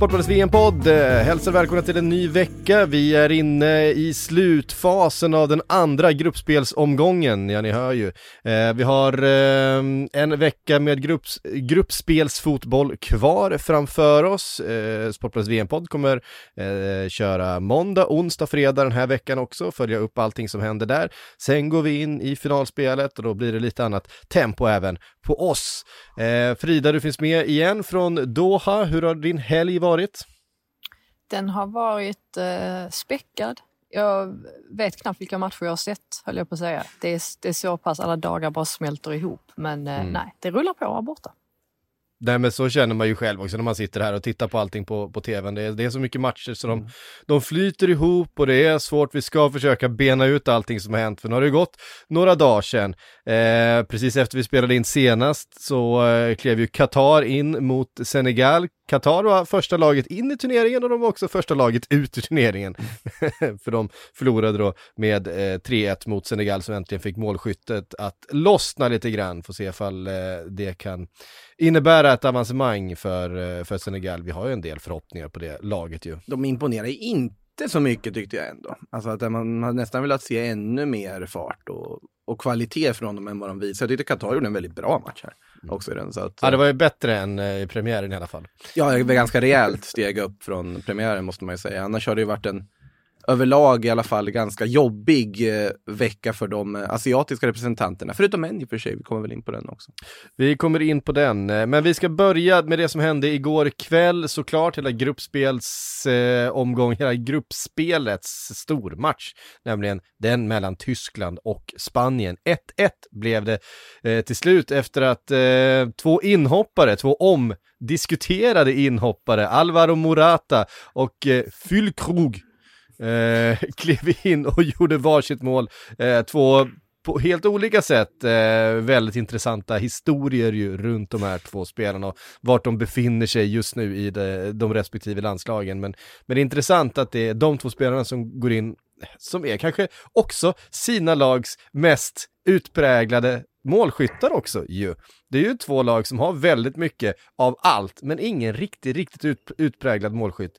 Sportbladets VM-podd eh, hälsar välkomna till en ny vecka. Vi är inne i slutfasen av den andra gruppspelsomgången, ja ni hör ju. Eh, vi har eh, en vecka med grupps, gruppspelsfotboll kvar framför oss. Eh, Sportbladets VM-podd kommer eh, köra måndag, onsdag, fredag den här veckan också, följa upp allting som händer där. Sen går vi in i finalspelet och då blir det lite annat tempo även på oss. Eh, Frida, du finns med igen från Doha. Hur har din helg varit? Den har varit eh, späckad. Jag vet knappt vilka matcher jag har sett, höll jag på att säga. Det är, det är så pass alla dagar bara smälter ihop. Men eh, Mm. nej, det rullar på här borta. Nej men så känner man ju själv också när man sitter här och tittar på allting på, på tvn. Det är, det är så mycket matcher så de, de flyter ihop och det är svårt. Vi ska försöka bena ut allting som har hänt för nu har det gått några dagar sedan. Eh, precis efter vi spelade in senast så eh, klev ju Qatar in mot Senegal. Qatar var första laget in i turneringen och de var också första laget ut ur turneringen. för de förlorade då med eh, 3-1 mot Senegal som äntligen fick målskyttet att lossna lite grann. Får se ifall eh, det kan innebära ett avancemang för, eh, för Senegal. Vi har ju en del förhoppningar på det laget ju. de imponerar inte så mycket tyckte jag ändå. Alltså att man hade nästan velat se ännu mer fart och, och kvalitet från dem än vad de visar. Jag tyckte Qatar gjorde en väldigt bra match här också i den. Så att, Ja, det var ju bättre än eh, i premiären i alla fall. ja, det var ganska rejält steg upp från premiären måste man ju säga. Annars har det ju varit en överlag i alla fall ganska jobbig eh, vecka för de eh, asiatiska representanterna. Förutom en i och för sig, vi kommer väl in på den också. Vi kommer in på den, eh, men vi ska börja med det som hände igår kväll såklart, hela gruppspels eh, omgång, hela gruppspelets stormatch, nämligen den mellan Tyskland och Spanien. 1-1 blev det eh, till slut efter att eh, två inhoppare, två omdiskuterade inhoppare, Alvaro Morata och eh, Füllkrug eh, klev in och gjorde varsitt mål. Eh, två på helt olika sätt eh, väldigt intressanta historier ju runt de här två spelarna och vart de befinner sig just nu i de, de respektive landslagen. Men, men det är intressant att det är de två spelarna som går in, som är kanske också sina lags mest utpräglade målskyttar också ju. Det är ju två lag som har väldigt mycket av allt, men ingen riktigt, riktigt ut, utpräglad målskytt.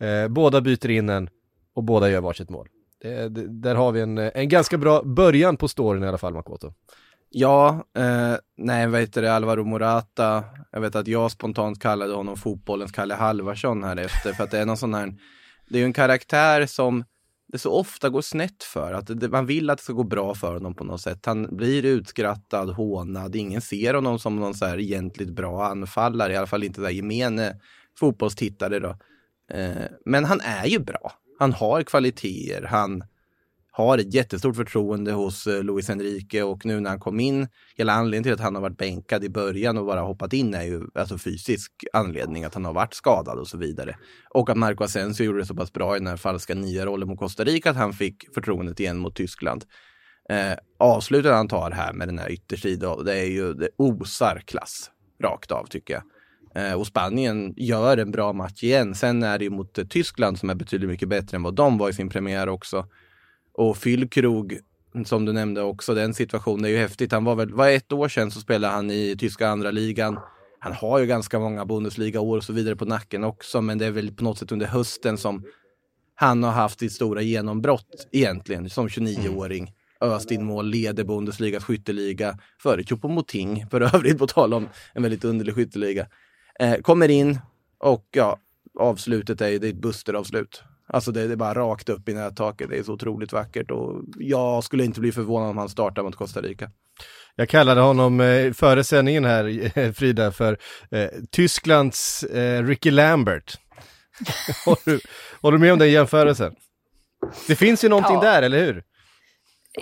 Eh, båda byter in en och båda gör varsitt mål. Det, det, där har vi en, en ganska bra början på storyn i alla fall, Makoto. Ja, eh, nej vad heter det, Alvaro Morata. Jag vet att jag spontant kallade honom fotbollens Kalle Halvarsson här efter för att det är någon sån här, det är ju en karaktär som det så ofta går snett för. Att det, man vill att det ska gå bra för honom på något sätt. Han blir utskrattad, hånad, ingen ser honom som någon så här egentligt bra anfallare, i alla fall inte där gemene fotbollstittare då. Eh, men han är ju bra. Han har kvaliteter, han har ett jättestort förtroende hos eh, Luis Enrique och nu när han kom in, hela anledningen till att han har varit bänkad i början och bara hoppat in är ju alltså fysisk anledning, att han har varit skadad och så vidare. Och att Marco Asensio gjorde det så pass bra i den här falska nya rollen mot Costa Rica att han fick förtroendet igen mot Tyskland. Eh, avslutet han tar här med den här yttersidan, det är ju, det osar klass rakt av tycker jag. Eh, och Spanien gör en bra match igen. Sen är det ju mot eh, Tyskland som är betydligt mycket bättre än vad de var i sin premiär också. Och Füllkrug, som du nämnde också, den situationen är ju häftigt. Han var väl, var ett år sedan så spelade han i tyska andra ligan. Han har ju ganska många Bundesliga-år och så vidare på nacken också, men det är väl på något sätt under hösten som han har haft sitt stora genombrott egentligen som 29-åring. Öst in mål, leder Bundesligas skytteliga före Choupo-Moting, för övrigt på tal om en väldigt underlig skytteliga. Eh, kommer in och ja, avslutet är ju det är ett Buster-avslut. Alltså det, det är bara rakt upp i nättaket. Det är så otroligt vackert och jag skulle inte bli förvånad om han startar mot Costa Rica. Jag kallade honom eh, före sändningen här, Frida, för eh, Tysklands eh, Ricky Lambert. håller, du, håller du med om den jämförelsen? Det finns ju någonting Ja. där, eller hur?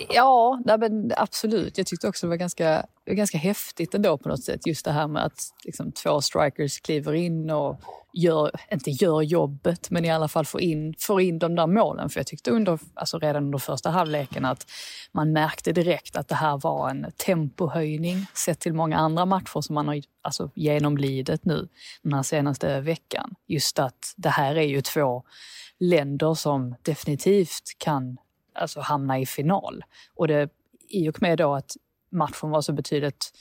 Ja, nej, men absolut. Jag tyckte också det var ganska, det var ganska häftigt ändå på något sätt. Just det här med att liksom, två strikers kliver in och gör, inte gör jobbet, men i alla fall får in, får in de där målen. För jag tyckte under, alltså redan under första halvleken att man märkte direkt att det här var en tempohöjning sett till många andra matcher som man har alltså, genomlidit nu den här senaste veckan. Just att det här är ju två länder som definitivt kan alltså, hamna i final. Och det, i och med då att matchen var så betydligt,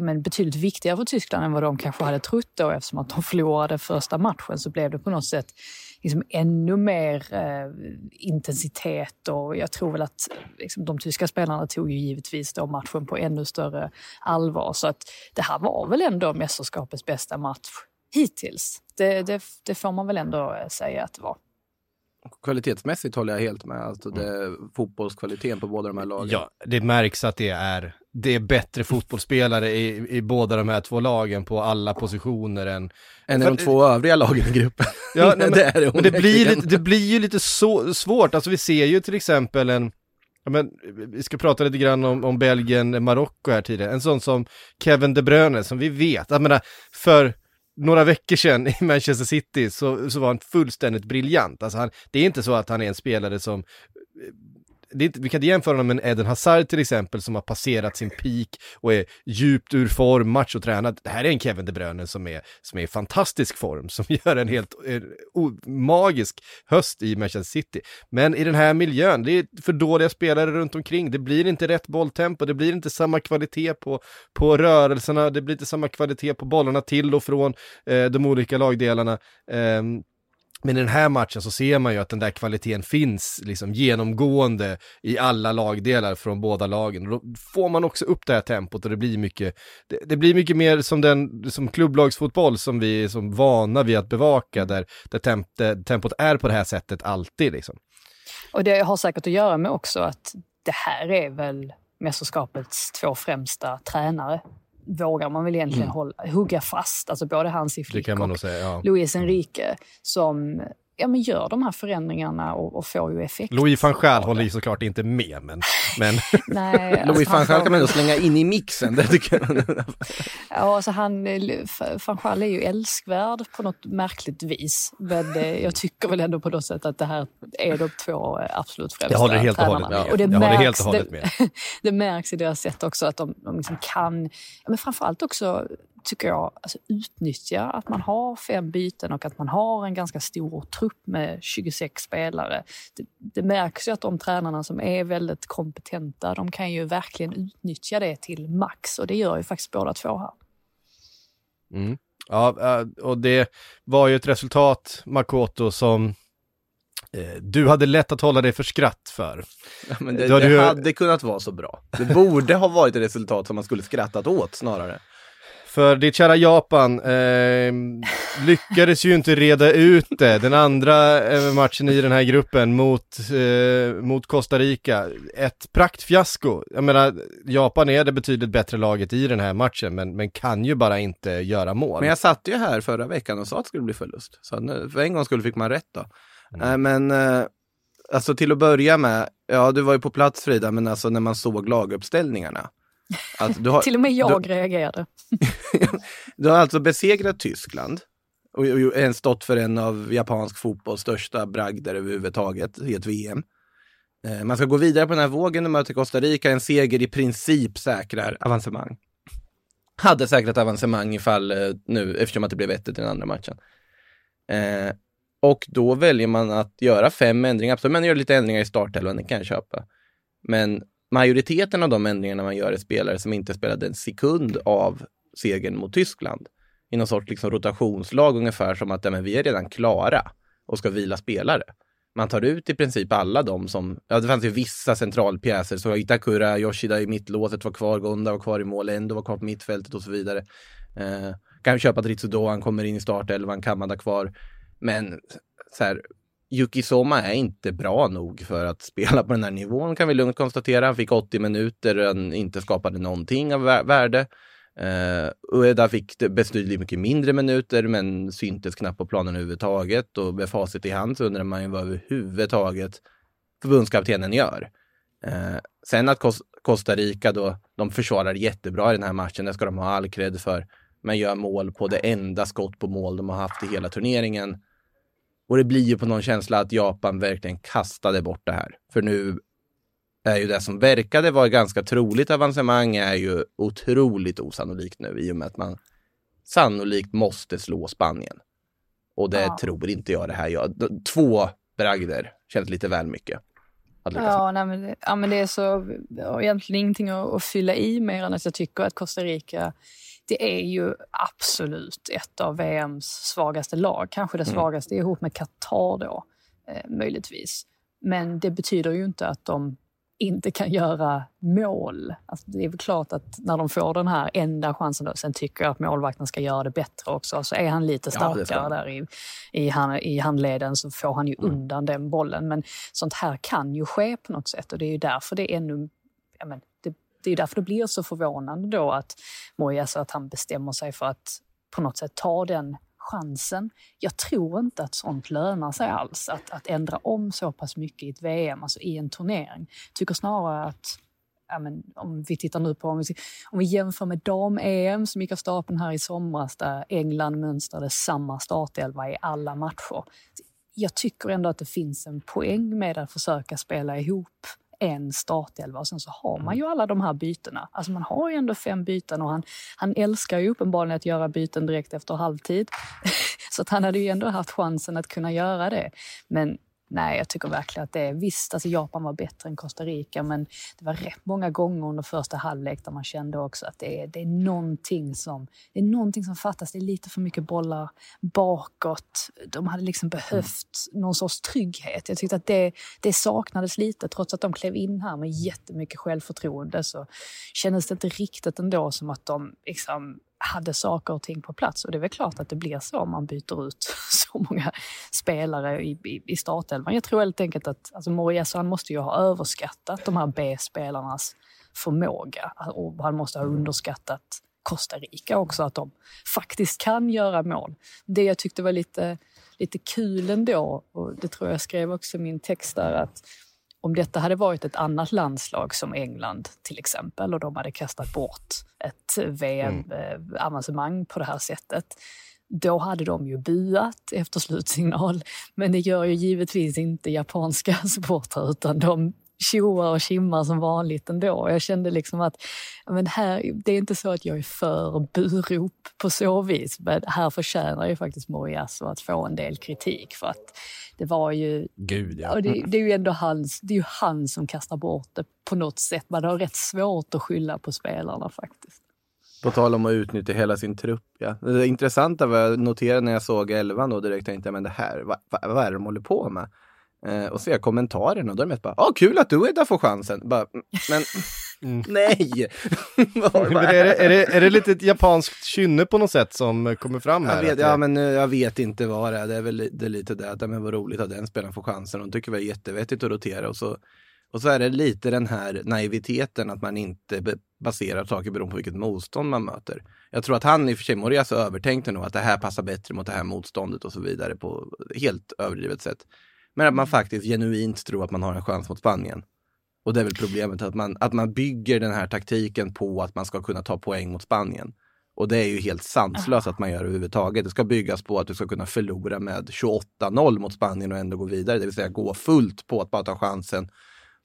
men betydligt viktigare för Tyskland än vad de kanske hade trott då eftersom att de förlorade första matchen så blev det på något sätt liksom ännu mer eh, intensitet och jag tror väl att liksom, de tyska spelarna tog ju givetvis då matchen på ännu större allvar. Så att det här var väl ändå mästerskapets bästa match hittills. Det, det, det får man väl ändå eh, säga att det var. Kvalitetsmässigt håller jag helt med. Alltså det, fotbollskvaliteten på båda de här lagen. Ja, det märks att det är, det är bättre fotbollsspelare i, i båda de här två lagen på alla positioner än Än i de två övriga lagen i gruppen. Ja, nej, men, det är det men det, blir lite, det blir ju lite så svårt, alltså vi ser ju till exempel en, ja, men, vi ska prata lite grann om, om Belgien, Marocko här tidigare, en sån som Kevin De Bruyne som vi vet, jag menar, för några veckor sedan i Manchester City så, så var han fullständigt briljant. Alltså han, det är inte så att han är en spelare som det är inte, vi kan inte jämföra honom med en Eden Hazard till exempel som har passerat sin peak och är djupt ur form, machotränad. Det här är en Kevin De Bruyne som är, som är i fantastisk form, som gör en helt en, o- magisk höst i Manchester City. Men i den här miljön, det är för dåliga spelare runt omkring, det blir inte rätt bolltempo, det blir inte samma kvalitet på, på rörelserna, det blir inte samma kvalitet på bollarna till och från eh, de olika lagdelarna. Eh, men i den här matchen så ser man ju att den där kvaliteten finns liksom genomgående i alla lagdelar från båda lagen. Och då får man också upp det här tempot och det blir mycket, det, det blir mycket mer som den, som klubblagsfotboll som vi är som vana vid att bevaka, där, där temp, där tempot är på det här sättet alltid liksom. Och det har säkert att göra med också att det här är väl mästerskapets två främsta tränare. Vågar man väl egentligen hålla, hugga fast, alltså både Hansi Mm. Flick och säga, ja. Luis Enrique som ja, men gör de här förändringarna och, och får ju effekt. Louis van Gaal det. håller ju såklart inte med, men, men Nej, alltså Louis van Gaal kan man ändå slänga in i mixen. Det tycker jag. Ja, alltså han, van Gaal är ju älskvärd på något märkligt vis. Men eh, jag tycker väl ändå på något sätt att det här är de två absolut främsta jag håller helt och tränarna. hållet med. Och det jag håller helt märks, och hållet det, med. det märks i deras sätt också att de, de liksom kan, men framförallt också tycker jag, alltså utnyttja att man har fem byten och att man har en ganska stor trupp med 26 spelare. Det, det märks ju att de tränarna som är väldigt kompetenta, de kan ju verkligen utnyttja det till max och det gör ju faktiskt båda två här. Mm. Ja, eh, och det var ju ett resultat, Makoto, som eh, du hade lätt att hålla dig för skratt för. Ja, men det, har det du- hade kunnat vara så bra. Det borde ha varit ett resultat som man skulle skrattat åt snarare. För ditt kära Japan eh, lyckades ju inte reda ut det. Den andra eh, matchen i den här gruppen mot, eh, mot Costa Rica, ett praktfiasko. Jag menar, Japan är det betydligt bättre laget i den här matchen, men, men kan ju bara inte göra mål. Men jag satt ju här förra veckan och sa att det skulle bli förlust. Så nu, för en gång skulle fick man rätt då. Mm. Men, eh, alltså till att börja med, ja du var ju på plats Frida, men alltså när man såg laguppställningarna. Att du, har, Till och med jag du, reagerade. du har alltså besegrat Tyskland och, och, och stått för en av japansk fotbolls största bragder överhuvudtaget i ett VM. Eh, man ska gå vidare på den här vågen och möta Costa Rica. En seger i princip säkrar avancemang. Hade säkrat avancemang ifall eh, nu, eftersom att det blev 1 i den andra matchen. Eh, och då väljer man att göra fem ändringar. Absolut, man gör lite ändringar i startelvan, det kan jag köpa. Men majoriteten av de ändringarna man gör är spelare som inte spelade en sekund av segern mot Tyskland. I någon sorts liksom rotationslag ungefär som att ja, men vi är redan klara och ska vila spelare. Man tar ut i princip alla de som, ja det fanns ju vissa centralpjäser, så Itakura, Yoshida i mittlåset var kvar, Gonda var kvar i mål, Endo var kvar på mittfältet och så vidare. Eh, kan köpa att Ritsudo, han kommer in i startelvan, Kamada kvar. Men så här, Yuki Soma är inte bra nog för att spela på den här nivån kan vi lugnt konstatera. Han fick 80 minuter och inte skapade någonting av värde. Uh, Ueda fick betydligt mycket mindre minuter men syntes knappt på planen överhuvudtaget och med facit i hand så undrar man ju vad överhuvudtaget förbundskaptenen gör. Uh, sen att Costa Rica då, de försvarar jättebra i den här matchen, det ska de ha all cred för, men gör mål på det enda skott på mål de har haft i hela turneringen. Och det blir ju på någon känsla att Japan verkligen kastade bort det här. För nu är ju det som verkade vara ganska troligt avancemang är ju otroligt osannolikt nu i och med att man sannolikt måste slå Spanien. Och det ja. tror inte jag det här gör. Två bragder känns lite väl mycket. Ja, nej, men det, ja, men det är så egentligen ingenting att, att fylla i mer än att jag tycker att Costa Rica det är ju absolut ett av VMs svagaste lag. Kanske det mm. svagaste ihop med Qatar då, eh, möjligtvis. Men det betyder ju inte att de inte kan göra mål. Alltså det är väl klart att när de får den här enda chansen, då, sen tycker jag att målvakten ska göra det bättre också. Så är han lite starkare ja, där i, i, hand, i handleden så får han ju mm. undan den bollen. Men sånt här kan ju ske på något sätt och det är ju därför det är ännu... Ja, men det, det är därför det blir så förvånande då att Moyes att han bestämmer sig för att på något sätt ta den chansen. Jag tror inte att sånt lönar sig alls, att, att ändra om så pass mycket i ett VM, alltså i en turnering. Jag tycker snarare att ja, men, om vi tittar nu på, om vi, om vi jämför med dam-EM som gick av stapeln här i somras där England mönstrade samma startelva i alla matcher. Jag tycker ändå att det finns en poäng med att försöka spela ihop en startelva och sen så har man mm. ju alla de här bytena. Alltså man har ju ändå fem byten och han, han älskar ju uppenbarligen att göra byten direkt efter halvtid. så att han hade ju ändå haft chansen att kunna göra det. Men Nej, jag tycker verkligen att det är visst, alltså Japan var bättre än Costa Rica, men det var rätt många gånger under första halvlek där man kände också att det är, det är, någonting, som, det är någonting som fattas. Det är lite för mycket bollar bakåt. De hade liksom behövt mm. någon sorts trygghet. Jag tyckte att det, det saknades lite, trots att de klev in här med jättemycket självförtroende så kändes det inte riktigt ändå som att de liksom hade saker och ting på plats. Och det är väl klart att det blir så om man byter ut så många spelare i, i, i startelvan. Jag tror helt enkelt att alltså Morias, han måste ju ha överskattat de här B-spelarnas förmåga och han måste ha underskattat Costa Rica också, att de faktiskt kan göra mål. Det jag tyckte var lite, lite kul ändå, och det tror jag skrev också i min text där, att om detta hade varit ett annat landslag som England till exempel och de hade kastat bort ett VM-avancemang mm. på det här sättet, då hade de ju buat efter slutsignal. Men det gör ju givetvis inte japanska supportrar utan de tjoar och kimmar som vanligt ändå. Jag kände liksom att men här, det är inte så att jag är för burop på så vis, men här förtjänar ju faktiskt Moriasso att få en del kritik för att det var ju... Gud, ja. Och det, det, är ju ändå hans, det är ju han som kastar bort det på något sätt. Man har rätt svårt att skylla på spelarna faktiskt. På tal om att utnyttja hela sin trupp. Ja. Det intressanta var jag noterade när jag såg elvan då direkt tänkte jag, men det här, vad, vad är det de håller på med? Eh, och så ser jag kommentarerna och då är det mest bara, ah, kul att du Edda får chansen. Bara, men mm. nej! men är, det, är, det, är det lite ett japanskt kynne på något sätt som kommer fram här? Jag vet, ja, men eh, jag vet inte vad det är. Det är väl det är lite det att, men vad roligt att den spelaren får chansen. De tycker väl det är jättevettigt att rotera och så, och så är det lite den här naiviteten att man inte baserar saker beroende på vilket motstånd man möter. Jag tror att han i och för sig, Morias övertänkte nog att det här passar bättre mot det här motståndet och så vidare på helt överdrivet sätt. Men att man faktiskt genuint tror att man har en chans mot Spanien. Och det är väl problemet, att man, att man bygger den här taktiken på att man ska kunna ta poäng mot Spanien. Och det är ju helt sanslöst att man gör överhuvudtaget. Det ska byggas på att du ska kunna förlora med 28-0 mot Spanien och ändå gå vidare. Det vill säga gå fullt på att bara ta chansen,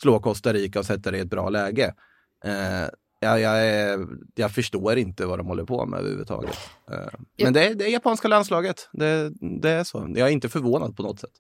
slå Costa Rica och sätta det i ett bra läge. Eh, jag, jag, jag, förstår inte vad de håller på med överhuvudtaget. Eh, men det är, det är japanska landslaget. Det, det är så. Jag är inte förvånad på något sätt.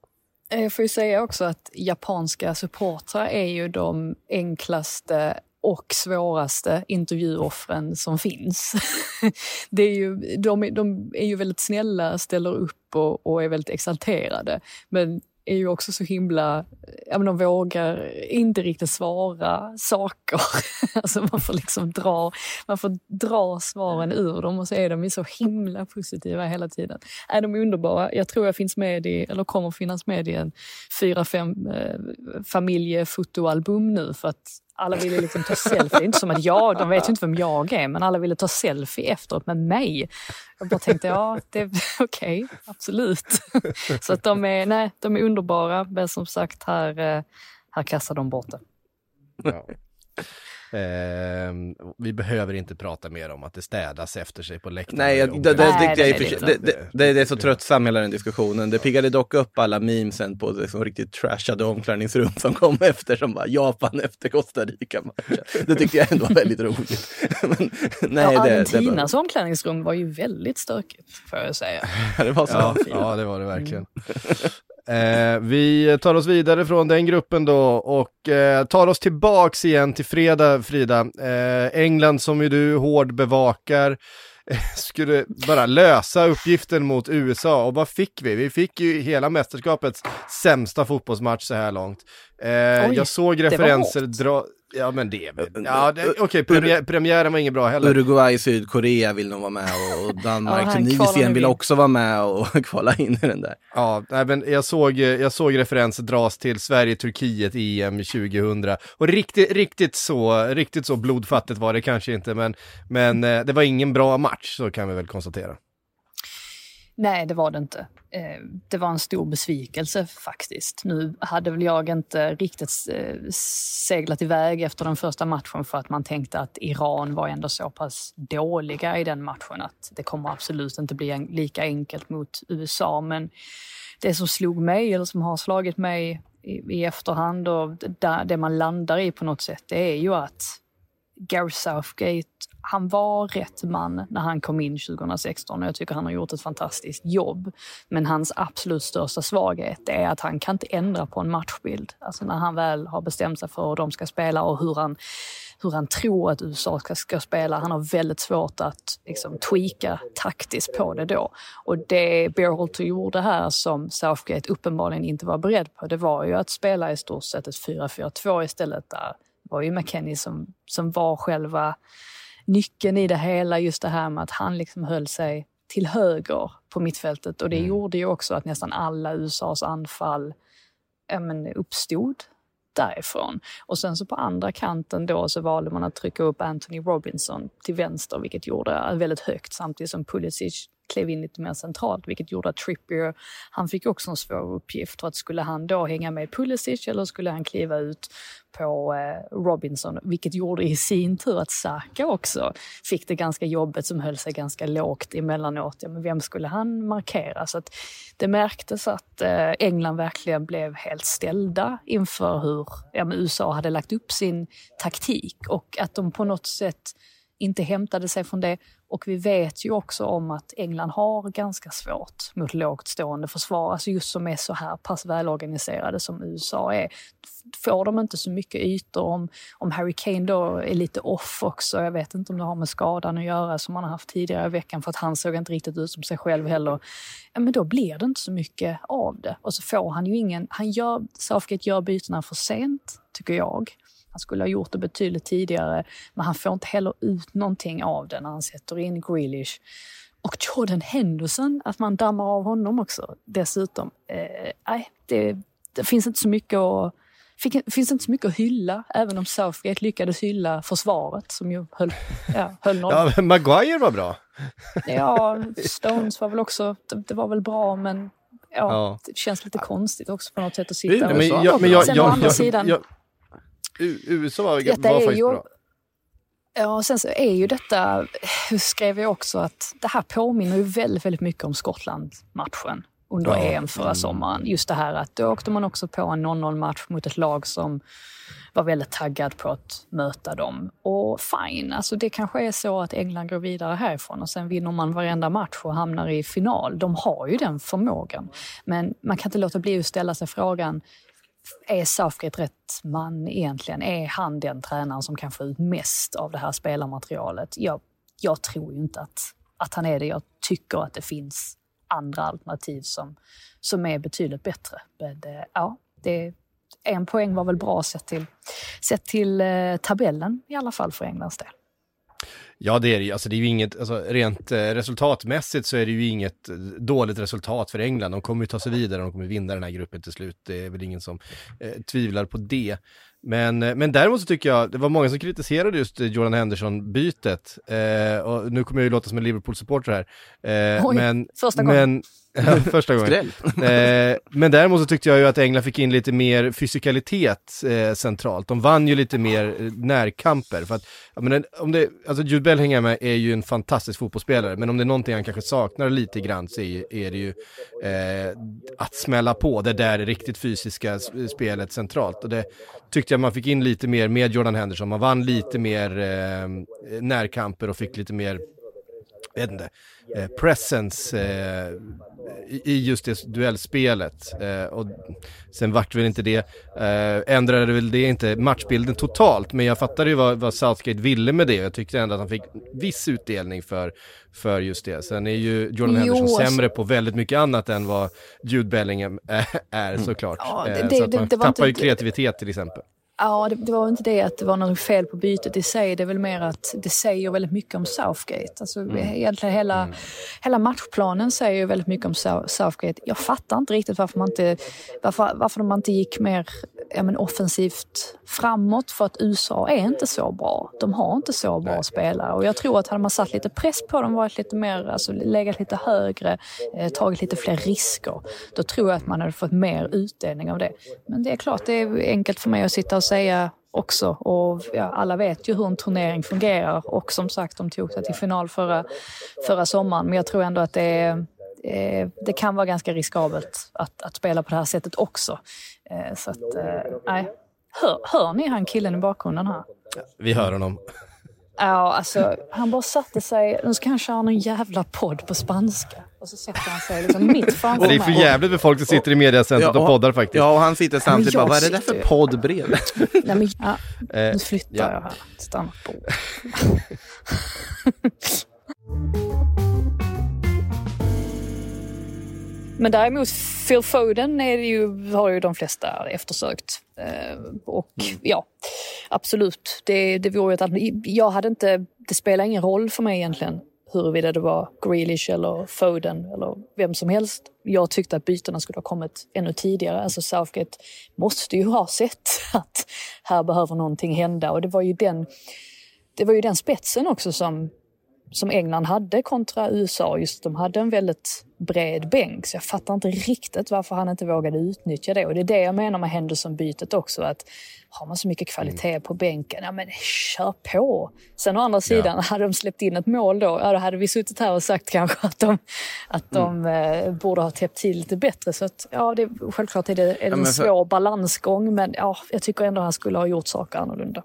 Eh, jag får ju säga också att japanska supportrar är ju de enklaste och svåraste intervjuoffren som finns. det är ju, de, de är ju väldigt snälla, ställer upp och, och är väldigt exalterade. Men är ju också så himla, ja men de vågar inte riktigt svara saker. alltså man får liksom dra, man får dra svaren ur dem och så är de ju så himla positiva hela tiden. Är de underbara? Jag tror jag finns med i, eller kommer finnas med i en fyra, fem eh, familjefotoalbum nu för att alla ville liksom ta selfie. Inte som att jag, de vet ju inte vem jag är, men alla ville ta selfie efteråt med mig. Jag bara tänkte, ja, det är okej, okay, absolut. Så att de är, nej, de är underbara, men som sagt, här, eh, här kastar de bort det. Ja. Eh, vi behöver inte prata mer om att det städas efter sig på läktaren. Nej, jag, det, det, Nej, det, det, det, det, det, är så tröttsam hela den diskussionen. Det piggade dock upp alla memesen på liksom riktigt trashade omklädningsrum som kom efter, som bara Japan efter Costa Rica-matchen. Det tyckte jag ändå var väldigt roligt. Men, nej, ja, Argentinas omklädningsrum var ju väldigt stökigt, får jag säga. det var så. Ja, ja det var det verkligen. Mm. Eh, vi tar oss vidare från den gruppen då och eh, tar oss tillbaks igen till fredag, Frida. Eh, England som ju du hård bevakar skulle bara lösa uppgiften mot USA och vad fick vi? Vi fick ju hela mästerskapets sämsta fotbollsmatch så här långt. Eh, jag såg referenser dra, Ja men det ja okej okay, premiär, premiären var inget bra heller. Uruguay, Sydkorea vill nog vara med och Danmark, ja, Tunisien vill också vara med och kvala in i den där. Ja, nej, men jag såg, jag såg referenser dras till Sverige-Turkiet EM 2000 och riktigt, riktigt så, riktigt så blodfattigt var det kanske inte men, men eh, det var ingen bra match så kan vi väl konstatera. Nej, det var det inte. Eh, det var en stor besvikelse faktiskt. Nu hade väl jag inte riktigt eh, seglat iväg efter den första matchen för att man tänkte att Iran var ändå så pass dåliga i den matchen att det kommer absolut inte bli lika enkelt mot USA. Men det som slog mig, eller som har slagit mig i, efterhand och det, det man landar i på något sätt, det är ju att Gary Southgate han var rätt man när han kom in 2016 och jag tycker han har gjort ett fantastiskt jobb. Men hans absolut största svaghet är att han kan inte ändra på en matchbild. Alltså när han väl har bestämt sig för hur de ska spela och hur han, hur han tror att USA ska, ska spela. Han har väldigt svårt att liksom, tweaka taktiskt på det då. Och det Bearholter gjorde här som Southgate uppenbarligen inte var beredd på, det var ju att spela i stort sett ett 4-4-2 istället där det var ju McKennie som, som var själva nyckeln i det hela, just det här med att han liksom höll sig till höger på mittfältet och det mm. gjorde ju också att nästan alla USAs anfall ja, men, uppstod därifrån. Och sen så på andra kanten då så valde man att trycka upp Anthony Robinson till vänster, vilket gjorde väldigt högt samtidigt som Pulisic klev in lite mer centralt, vilket gjorde att Trippier, han fick också en svår uppgift. För att skulle han då hänga med Pulisic eller skulle han kliva ut på eh, Robinson, vilket gjorde i sin tur att Saka också fick det ganska jobbigt som höll sig ganska lågt emellanåt. Ja, men vem skulle han markera? Så att det märktes att eh, England verkligen blev helt ställda inför hur ja, USA hade lagt upp sin taktik och att de på något sätt inte hämtade sig från det. Och vi vet ju också om att England har ganska svårt mot lågt stående försvar, alltså just som är så här pass välorganiserade som USA är. Får de inte så mycket ytor om, om Harry Kane då är lite off också, jag vet inte om det har med skadan att göra som han har haft tidigare i veckan för att han såg inte riktigt ut som sig själv heller. Ja, men då blir det inte så mycket av det. Och så får han ju ingen, han gör, Southgate gör bytena för sent, tycker jag. Han skulle ha gjort det betydligt tidigare, men han får inte heller ut någonting av det när han sätter in Grealish. Och Jordan Henderson, att man dammar av honom också dessutom. Eh, nej, det, det finns inte så mycket att det finns inte så mycket att hylla, även om Southgate lyckades hylla försvaret som ju höll, ja, höll noll. Ja, Maguire var bra. Ja, Stones var väl också, det, det var väl bra men ja, ja, det känns lite konstigt också på något sätt att sitta men, men, jag, men jag, Sen jag, å andra sidan, USA var, detta var faktiskt ju, bra. Ja, sen så är ju detta, skrev jag också att det här påminner ju väldigt, väldigt mycket om Skottland-matchen under ja. EM förra mm. sommaren. Just det här att då åkte man också på en 0-0 match mot ett lag som var väldigt taggad på att möta dem. Och fine, alltså det kanske är så att England går vidare härifrån och sen vinner man varenda match och hamnar i final. De har ju den förmågan. Men man kan inte låta bli att ställa sig frågan, är Southgate rätt man egentligen? Är han den tränaren som kan få ut mest av det här spelarmaterialet? Jag, jag tror ju inte att, att han är det. Jag tycker att det finns andra alternativ som, som är betydligt bättre. Men eh, ja, det, en poäng var väl bra sett till, sett till eh, tabellen i alla fall för Englands del. Ja, det är det. Alltså, det är ju inget, alltså, rent eh, resultatmässigt så är det ju inget eh, dåligt resultat för England. De kommer ju ta sig vidare, de kommer vinna den här gruppen till slut. Det är väl ingen som eh, tvivlar på det. Men, eh, men däremot så tycker jag, det var många som kritiserade just Jordan Henderson-bytet. Eh, och nu kommer jag ju låta som en Liverpool-supporter här. Eh, Oj, men. Men, första gången. Eh, men däremot så tyckte jag ju att England fick in lite mer fysikalitet eh, centralt. De vann ju lite mer eh, närkamper. För att, menar, om det, alltså Jude Bellingham är ju en fantastisk fotbollsspelare, men om det är någonting han kanske saknar lite grann så är, är det ju eh, att smälla på det där riktigt fysiska spelet centralt. Och det tyckte jag man fick in lite mer med Jordan Henderson. Man vann lite mer närkamper och fick lite mer jag vet inte, eh, presence eh, i, just det duellspelet. Eh, och sen vart väl inte det, eh, ändrade väl det inte matchbilden totalt, men jag fattade ju vad, vad Southgate ville med det. Jag tyckte ändå att han fick viss utdelning för, för just det. Sen är ju Jordan Jo, Henderson alltså- sämre på väldigt mycket annat än vad Jude Bellingham är, är såklart. Ja, det- Eh, det- så att det- man det var tappar ju inte- kreativitet till exempel. Ja, det, det var inte det att det var något fel på bytet i sig. Det är väl mer att det säger väldigt mycket om Southgate. Alltså, Egentligen hela, hela matchplanen säger ju väldigt mycket om Sou- Southgate. Jag fattar inte riktigt varför man inte, varför, varför man inte gick mer ja, men offensivt framåt. För att USA är inte så bra. De har inte så bra spelare. Och jag tror att hade man satt lite press på dem, varit lite mer, alltså legat lite högre, eh, tagit lite fler risker, då tror jag att man hade fått mer utdelning av det. Men det är klart, det är enkelt för mig att sitta och säga också. Och ja, alla vet ju hur en turnering fungerar. Och som sagt, de tog sig till final förra, förra sommaren. Men jag tror ändå att det är eh, det kan vara ganska riskabelt att, att spela på det här sättet också. Eh, Så att, eh, nej. Hör, hör ni han killen i bakgrunden här? Vi hör honom. Ja, alltså han bara satte sig, nu ska han köra någon jävla podd på spanska. Och så sätter han sig liksom mitt framför Det är för mig. jävligt med folk som sitter i mediacentret och poddar faktiskt. Ja, och han sitter samtidigt bara, vad är det där för podd bredvid? Nej, men, ja, Eh, nu flyttar ja. jag här. Stanna på. Men däremot Phil Foden är ju, har ju de flesta eftersökt. Eh, och ja, absolut. Det, det vore ett, jag hade inte, det spelar ingen roll för mig egentligen huruvida det var Grealish eller Foden eller vem som helst. Jag tyckte att bytena skulle ha kommit ännu tidigare. Alltså Southgate måste ju ha sett att här behöver någonting hända och det var ju den, det var ju den spetsen också som som England hade kontra USA. Just de hade en väldigt bred bänk, så jag fattar inte riktigt varför han inte vågade utnyttja det. Och det är det jag menar med Henderson-bytet också, att har man så mycket kvalitet på bänken, ja men kör på! Sen å andra sidan, hade de släppt in ett mål då, ja, då hade vi suttit här och sagt kanske att de, att de eh, borde ha täppt till lite bättre. Så att, ja, det, självklart är det, är det en men för- svår balansgång, men ja, jag tycker ändå han skulle ha gjort saker annorlunda.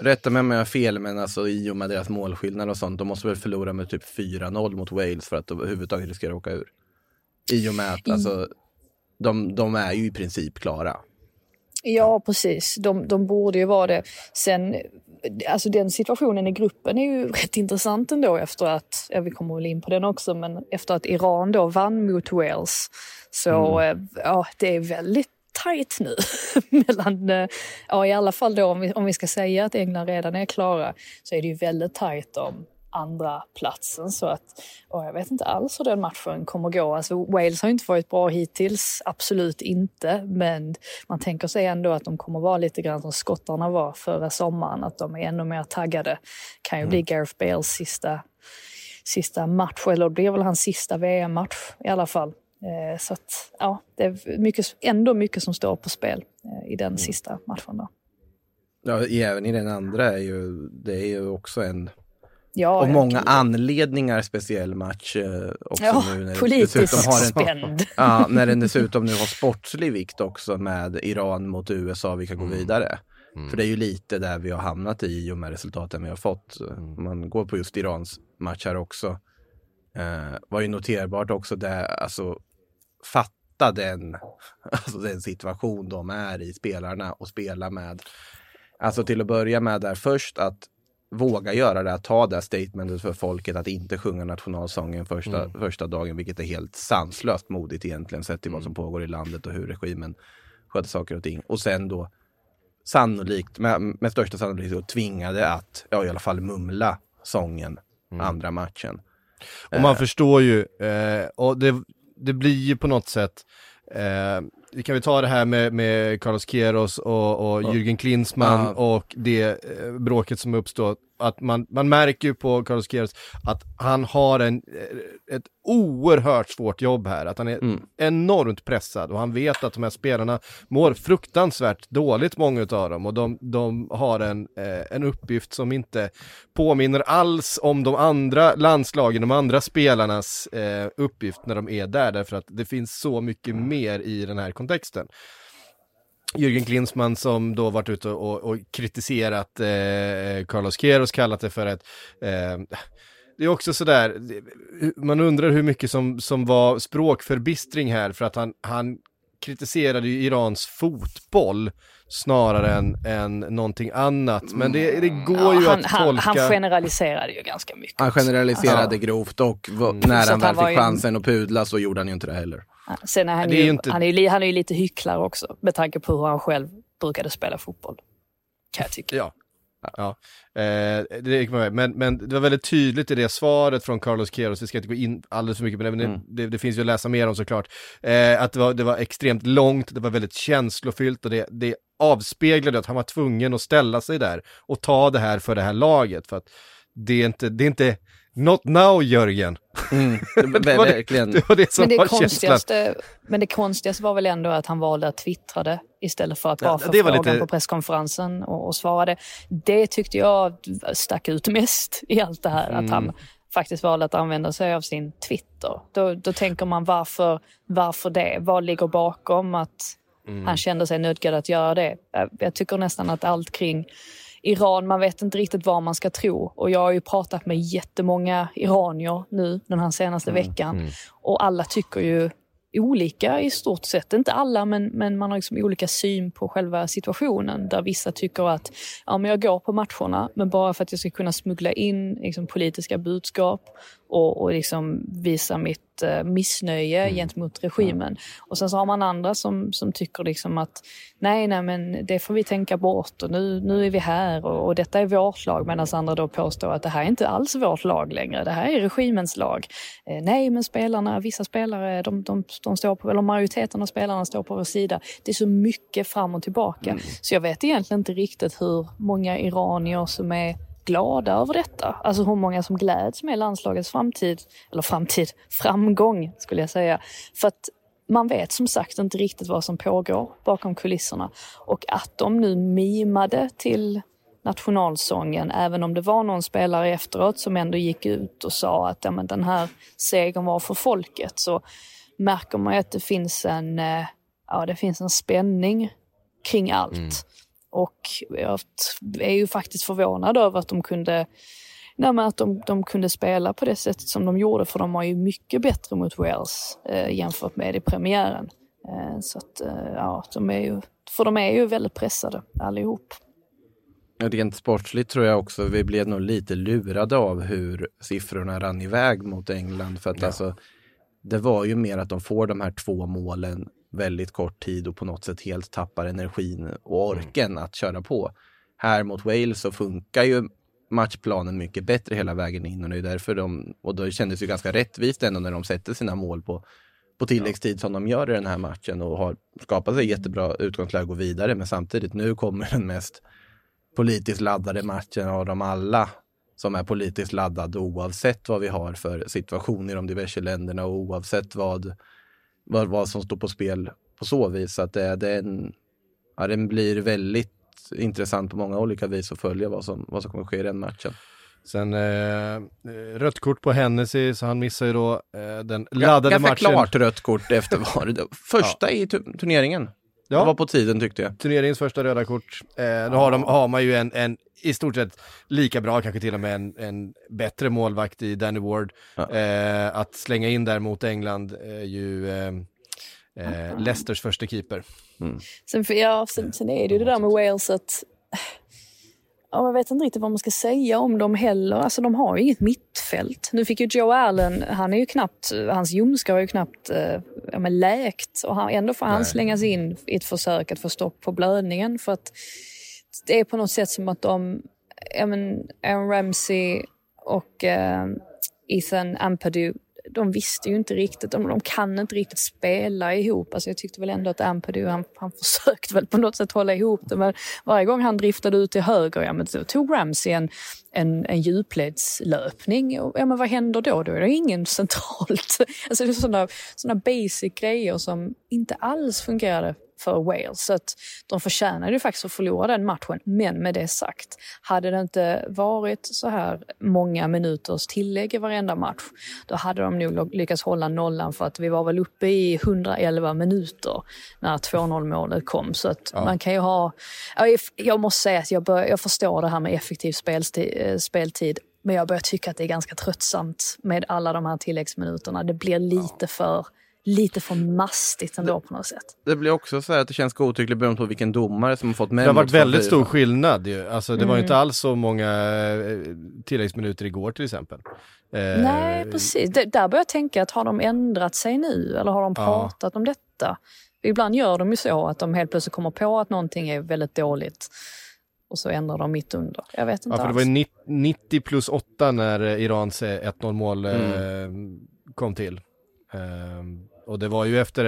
Rätta mig om jag har fel, men alltså i och med deras målskillnad och sånt, de måste väl förlora med typ 4-0 mot Wales för att överhuvudtaget riskera att åka ur. I och med att alltså, de, de är ju i princip klara. Ja, precis. De, de borde ju vara det. Sen, alltså den situationen i gruppen är ju rätt intressant ändå efter att, ja vi kommer väl in på den också, men efter att Iran då vann mot Wales. Så eh, ja, det är väldigt tajt nu. Mellan, eh, ja i alla fall då om vi, om vi ska säga att England redan är klara, så är det ju väldigt tajt om andra platsen så att och jag vet inte alls hur den matchen kommer gå. Alltså Wales har inte varit bra hittills, absolut inte, men man tänker sig ändå att de kommer vara lite grann som skottarna var förra sommaren, att de är ännu mer taggade. kan ju bli Gareth Bales sista, sista match, eller det blir väl hans sista VM-match i alla fall. Eh, Så att, ja, det är mycket, ändå mycket som står på spel eh, i den sista matchen. Då. Ja, även i den andra är ju, det är ju också en, Ja, och många anledningar speciell match eh, också Ja, nu. När det politiskt dessutom har en, spänd. Ja, när den dessutom nu har sportslig vikt också med Iran mot USA, vilka går vidare. För det är ju lite där vi har hamnat i och med resultaten vi har fått. Om man går på just Irans match här också. Eh, var ju noterbart också där, alltså fatta den, alltså den situation de är i, spelarna, och spela med. Alltså till att börja med där först att våga göra det, att ta det statementet för folket att inte sjunga nationalsången första, Mm. första dagen, vilket är helt sanslöst modigt egentligen sett till vad Mm. som pågår i landet och hur regimen sköter saker och ting. Och sen då sannolikt, med, med största sannolikhet, tvingade att, ja i alla fall mumla sången Mm. andra matchen. Och man förstår ju, eh, och det, det blir ju på något sätt, eh, vi kan vi ta det här med, med Carlos Queiroz och, och Ja. Jürgen Klinsmann Ja. och det eh, bråket som uppstår. Att man, man märker ju på Carlos Queiroz att han har en, ett oerhört svårt jobb här, att han är Mm. enormt pressad och han vet att de här spelarna mår fruktansvärt dåligt, många utav dem, och de, de har en, eh, en uppgift som inte påminner alls om de andra landslagen, de andra spelarnas eh, uppgift när de är där, därför att det finns så mycket mer i den här kontexten. Jürgen Klinsmann som då varit ute och, och kritiserat eh, Carlos Queiroz, kallat det för ett eh, det är också sådär, man undrar hur mycket som, som var språkförbistring här för att han, han kritiserade ju Irans fotboll snarare än, än någonting annat. Men det, det går Ja, ju han, att han, tolka. han generaliserade ju ganska mycket. Han generaliserade Ja. Mm. grovt och Så när att han han väl var fick ju- chansen att pudla så gjorde han ju inte det heller. Sen är han, Det är ju, ju inte- han, är ju, han är ju lite hycklare också med tanke på hur han själv brukade spela fotboll. Kan jag tycka. Ja. Ja, eh, det. Men, men det var väldigt tydligt i det svaret från Carlos Queiroz, vi ska inte gå in alldeles för mycket på det, men Mm. det, det finns ju att läsa mer om såklart, eh, att det var, det var extremt långt, det var väldigt känslofyllt och det, det avspeglade att han var tvungen att ställa sig där och ta det här för det här laget, för att det är inte, det är inte, not now Jörgen. Mm. Det var det- Verkligen. Det var det som Men det, var konstigaste, men det konstigaste var väl ändå att han valde att twittra det istället för att bara Ja, få lite- på presskonferensen och, och svara det. Det tyckte jag stack ut mest i allt det här. Att Mm. han faktiskt valde att använda sig av sin Twitter. Då, då tänker man varför, varför det? Vad ligger bakom att Mm. han kände sig nödgad att göra det? Jag, jag tycker nästan att allt kring Iran, man vet inte riktigt vad man ska tro. Och jag har ju pratat med jättemånga iranier nu den här senaste veckan. Och alla tycker ju olika i stort sett. Inte alla, men, men man har liksom olika syn på själva situationen. Där vissa tycker att ja, men jag går på matcherna, men bara för att jag ska kunna smuggla in liksom, politiska budskap och, och liksom visa mitt eh, missnöje gentemot regimen. Och sen så har man andra som, som tycker liksom att nej, nej, men det får vi tänka bort och nu, nu är vi här och, och detta är vårt lag. Medan andra då påstår att det här är inte alls vårt lag längre, det här är regimens lag. Eh, nej, men spelarna, vissa spelare, de, de, de står på, eller majoriteten av spelarna står på vår sida. Det är så mycket fram och tillbaka. Så jag vet egentligen inte riktigt hur många iranier som är glada över detta. Alltså hur många som gläds med landslagets framtid, eller framtid, framgång skulle jag säga. För att man vet som sagt inte riktigt vad som pågår bakom kulisserna. Och att de nu mimade till nationalsången, även om det var någon spelare efteråt som ändå gick ut och sa att ja, men den här segern var för folket, så märker man ju att det finns en, eh, ja, det finns en spänning kring allt. Mm. Och jag är ju faktiskt förvånad över att de kunde Nej, men att de, de kunde spela på det sättet som de gjorde, för de var ju mycket bättre mot Wales eh, jämfört med i premiären. Eh, så att, eh, ja, de är ju, för de är ju väldigt pressade allihop. Rent sportsligt tror jag också vi blev nog lite lurade av hur siffrorna rann iväg mot England. För att alltså, det var ju mer att de får de här två målen väldigt kort tid och på något sätt helt tappar energin och orken att köra på. Här mot Wales så funkar ju matchplanen mycket bättre hela vägen in och det är därför de, och då kändes det ju ganska rättvist ändå när de sätter sina mål på, på tilläggstid som de gör i den här matchen och har skapat sig jättebra utgångsläge att gå vidare. Men samtidigt, nu kommer den mest politiskt laddade matchen av dem alla som är politiskt laddad oavsett vad vi har för situation i de diverse länderna och oavsett vad, vad, vad som står på spel på så vis. Att det, det en, ja, den blir väldigt intressant på många olika vis att följa vad som, vad som kommer ske i den matchen. Sen eh, rött kort på Hennessy, så han missar ju då eh, den laddade Ganska matchen. klart rött kort efter var det första i tu- turneringen. Ja. Det var på tiden tyckte jag. turneringens första röda kort. Eh, då har, de, har man ju en, en i stort sett lika bra, kanske till och med en, en bättre målvakt i Danny Ward. Ja. Eh, att slänga in där mot England är ju eh, eh, Leicesters första keeper. Sen, för- ja, sen, sen är det ju det där med Wales att Ja, jag vet inte riktigt vad man ska säga om dem heller. Alltså, de har ju inget mittfält. Nu fick ju Joe Allen, han är ju knappt, hans ljumskar har ju knappt eh, ja, men läkt. Och han, ändå får han slängas in i ett försök att få stopp på blödningen. För att det är på något sätt som att de, ja men Aaron Ramsey och eh, Ethan Ampadu de visste ju inte riktigt, de, de kan inte riktigt spela ihop. Alltså jag tyckte väl ändå att Ampadu, han, han försökte väl på något sätt hålla ihop det, men varje gång han driftade ut till höger, ja men då tog Ramsey en, en, en djupledslöpning. Och, ja men vad händer då? Då är det ingen centralt. Alltså det är sådana, sådana basic grejer som inte alls fungerade för Wales. Så att de förtjänade ju faktiskt att förlora den matchen. Men med det sagt, hade det inte varit så här många minuters tillägg i varenda match, då hade de nog lyckats hålla nollan för att vi var väl uppe i 111 minuter när 2-0 målet kom. Så att ja. man kan ju ha... Jag måste säga att jag, bör, jag förstår det här med effektiv speltid, eh, speltid men jag börjar tycka att det är ganska tröttsamt med alla de här tilläggsminuterna. Det blir lite ja. för lite för mastigt ändå på något sätt. Det blir också så att det känns godtyckligt beroende på vilken domare som har fått med. Det har varit väldigt stor skillnad ju. Alltså det mm. var inte alls så många eh, tilläggsminuter igår till exempel. Eh, Nej, precis. där börjar jag tänka att har de ändrat sig nu eller har de pratat ja. om detta? Ibland gör de ju så att de helt plötsligt kommer på att någonting är väldigt dåligt och så ändrar de mitt under. Jag vet inte ja, för alls. Det var 90 plus 8 när Irans 1-0 mål mm. eh, kom till. Um, och det var ju efter,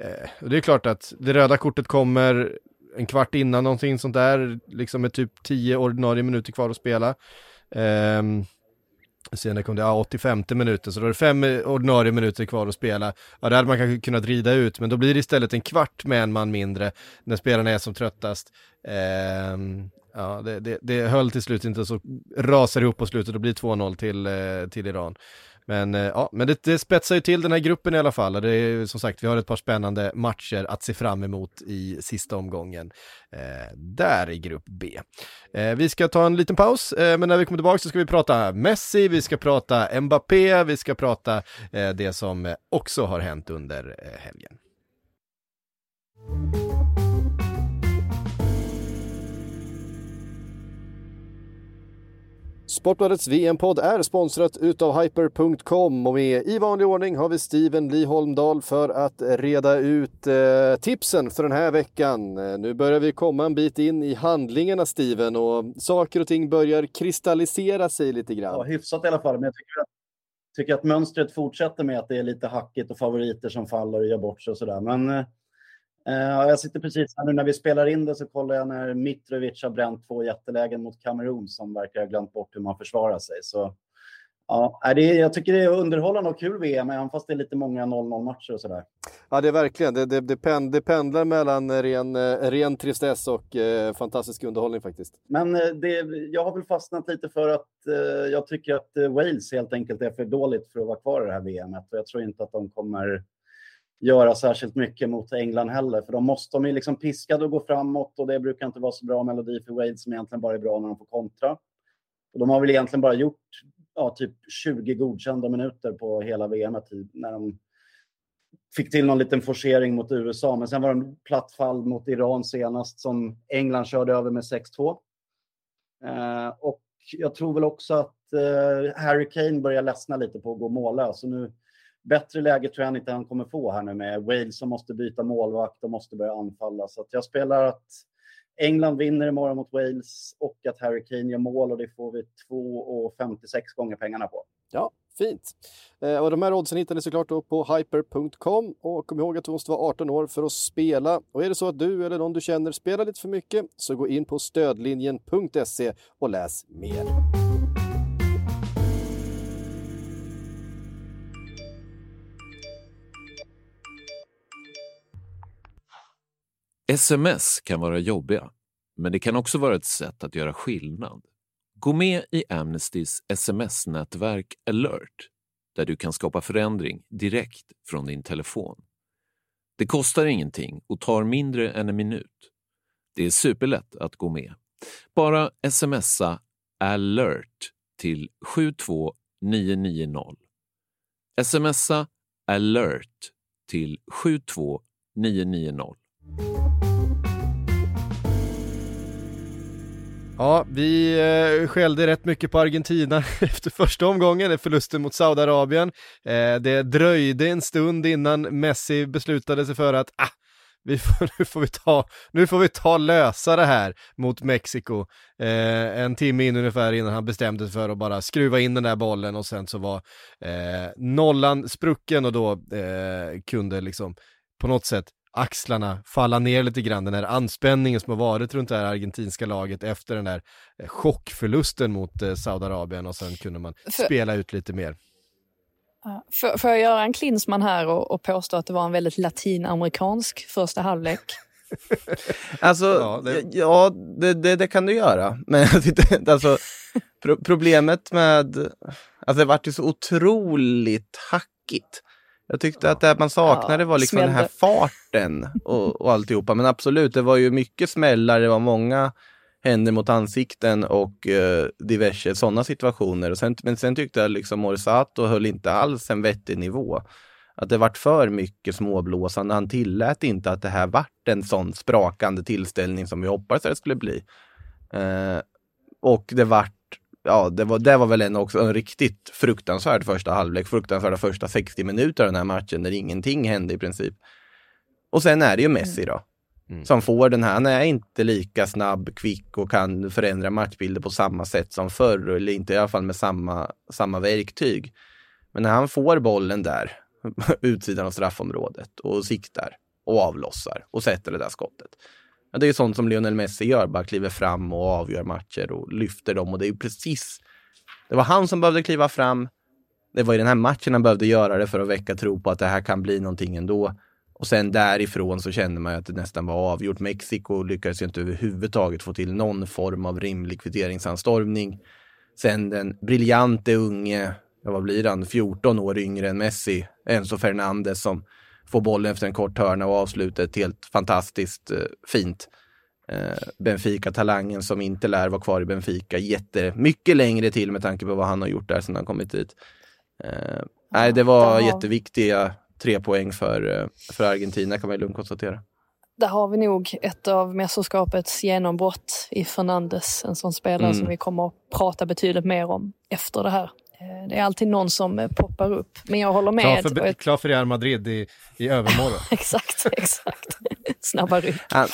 eh, och det är klart att det röda kortet kommer en kvart innan någonting sånt där, liksom med typ 10 ordinarie minuter kvar att spela. Um, Sen kom det ja, 85 minuter, så då är det fem ordinarie minuter kvar att spela. Ja, det hade man kanske kunnat rida ut, men då blir det istället en kvart med en man mindre när spelarna är som tröttast. Um, ja, det, det, det höll till slut inte, så rasar ihop på slutet och blir 2-0 till, eh, till Iran. Men eh, ja, men det, det spetsar ju till den här gruppen i alla fall. Och det är som sagt, vi har ett par spännande matcher att se fram emot i sista omgången. Eh, där i grupp B. Eh, vi ska ta en liten paus, eh, men när vi kommer tillbaka så ska vi prata Messi, vi ska prata Mbappé, vi ska prata eh, det som också har hänt under eh, helgen. Sportbladets VM-podd är sponsrat utav Hyper.com och med i vanlig ordning har vi Steven Lee Holmdahl för att reda ut eh, tipsen för den här veckan. Eh, nu börjar vi komma en bit in i handlingarna Steven och saker och ting börjar kristallisera sig lite grann. Ja, hyfsat i alla fall, men jag tycker att, tycker att mönstret fortsätter med att det är lite hackigt och favoriter som faller och gör bort sig och sådär. Men eh, jag sitter precis här nu när vi spelar in det så kollar jag när Mitrovic har bränt två jättelägen mot Kamerun som verkar ha glömt bort hur man försvarar sig. Så ja, det jag tycker det är underhållande och kul VM, även fast det är lite många 0-0 matcher och sådär. Ja, det är verkligen. Det, det, det, pen, det pendlar mellan ren, ren tristess och eh, fantastisk underhållning faktiskt. Men eh, det, jag har väl fastnat lite för att eh, jag tycker att eh, Wales helt enkelt är för dåligt för att vara kvar i det här VMet och jag tror inte att de kommer göra särskilt mycket mot England heller. För de måste, de är liksom piskade att gå framåt och det brukar inte vara så bra melodi för Wade som egentligen bara är bra när de får kontra. Och de har väl egentligen bara gjort ja, typ 20 godkända minuter på hela VM när de fick till någon liten forcering mot USA. Men sen var det en platt fall mot Iran senast som England körde över med 6-2. Eh, och jag tror väl också att eh, Harry Kane börjar ledsna lite på att gå mållös. Så nu bättre läge tror jag inte han kommer få här nu med Wales som måste byta målvakt och måste börja anfalla. Så jag spelar att England vinner imorgon mot Wales och att Harry Kane gör mål och det får vi 2,56 gånger pengarna på. Ja, fint. Eh, och de här oddsen hittar ni såklart då på hyper.com och kom ihåg att du måste vara 18 år för att spela. Och är det så att du eller någon du känner spelar lite för mycket så gå in på stödlinjen.se och läs mer. Sms kan vara jobbiga, men det kan också vara ett sätt att göra skillnad. Gå med i Amnestys sms-nätverk alert där du kan skapa förändring direkt från din telefon. Det kostar ingenting och tar mindre än en minut. Det är superlätt att gå med. Bara smsa alert till 72990. Smsa alert till 72990. Ja, vi eh, skällde rätt mycket på Argentina efter första omgången, förlusten mot Saudiarabien. Eh, det dröjde en stund innan Messi beslutade sig för att ah, vi får, nu, får vi ta, nu får vi ta lösa det här mot Mexiko. Eh, en timme in ungefär innan han bestämde sig för att bara skruva in den där bollen och sen så var eh, nollan sprucken och då eh, kunde liksom på något sätt axlarna falla ner lite grann, den här anspänningen som har varit runt det här argentinska laget efter den där eh, chockförlusten mot eh, Saudiarabien och sen kunde man För- spela ut lite mer. Får, får jag göra en Klinsman här och, och påstå att det var en väldigt latinamerikansk första halvlek? Alltså, Ja, ja, det- det, det, det, det kan du göra. Men alltså, pro, problemet med, alltså det vart ju så otroligt hackigt. Jag tyckte att det man saknade var liksom den här farten och, och alltihopa. Men absolut, det var ju mycket smällar, det var många händer mot ansikten och eh, diverse sådana situationer. Och sen, men sen tyckte jag liksom Morsato höll inte alls en vettig nivå. Att det vart för mycket småblåsande. Han tillät inte att det här vart en sån sprakande tillställning som vi hoppades att det skulle bli. Eh, och det vart, ja det var, det var väl en också en riktigt fruktansvärd första halvlek, fruktansvärda första 60 minuter av den här matchen där ingenting hände i princip. Och sen är det ju Messi då. Mm. Som får den här, han är inte lika snabb, kvick och kan förändra matchbilder på samma sätt som förr, eller inte i alla fall med samma, samma verktyg. Men när han får bollen där, utsidan av straffområdet och siktar och avlossar och sätter det där skottet. Ja, det är sånt som Lionel Messi gör, bara kliver fram och avgör matcher och lyfter dem och det är ju precis det var han som behövde kliva fram. Det var i den här matchen han behövde göra det för att väcka tro på att det här kan bli någonting ändå. Och sen därifrån så kände man ju att det nästan var avgjort. Mexiko lyckades ju inte överhuvudtaget få till någon form av rimlig kvitteringsanstormning. Sen den briljante unge, ja, vad blir han, 14 år yngre än Messi, Enzo Fernandez som får bollen efter en kort hörna och avslutar ett helt fantastiskt eh, fint. Eh, Benfica-talangen som inte lär vara kvar i Benfica jättemycket längre till med tanke på vad han har gjort där sedan han kommit dit. Eh, nej, det var har- jätteviktiga tre poäng för, eh, för Argentina kan man lugnt konstatera. Där har vi nog ett av mästerskapets genombrott i Fernandes. En sån spelare Mm. som vi kommer att prata betydligt mer om efter det här. Eh, Det är alltid någon som eh, poppar upp. Men jag håller med. Klar för, jag- klar för Real Madrid i, i övermorgon. exakt, exakt. Snabba ryck. Han,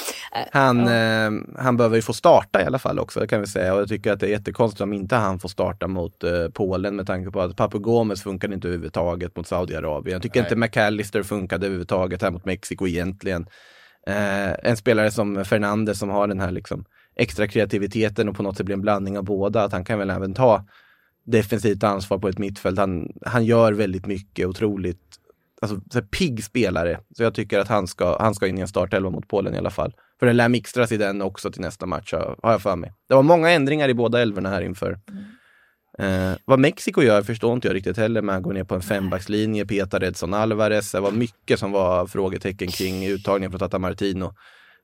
han, ja. eh, han behöver ju få starta i alla fall också, kan vi säga. Och jag tycker att det är jättekonstigt om inte han får starta mot eh, Polen med tanke på att Papu Gomez funkade inte överhuvudtaget mot Saudiarabien. Jag tycker Nej. inte McAllister funkade överhuvudtaget här mot Mexiko egentligen. Eh, en spelare som Fernandes som har den här liksom extra kreativiteten och på något sätt blir en blandning av båda, att han kan väl även ta defensivt ansvar på ett mittfält. Han, han gör väldigt mycket, otroligt alltså, så pigg spelare. Så jag tycker att han ska, han ska in i en startelva mot Polen i alla fall. För det lär mixtras i den också till nästa match, har jag för mig. Det var många ändringar i båda älvorna här inför. Eh, vad Mexiko gör förstår inte jag riktigt heller med att gå ner på en fembackslinje, peta Edson Alvarez. Det var mycket som var frågetecken kring uttagningen från Tata Martino.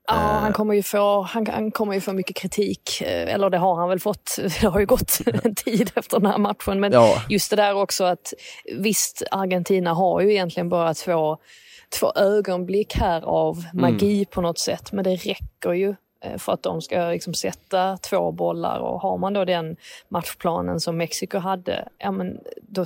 Ja, Eh. han kommer, ju få, han, han kommer ju få mycket kritik. Eh, Eller det har han väl fått. Det har ju gått en tid efter den här matchen. Men Ja. just det där också att visst, Argentina har ju egentligen bara två, två ögonblick här av magi på något sätt. Men det räcker ju eh, för att de ska liksom sätta två bollar. Och har man då den matchplanen som Mexiko hade, ja men då,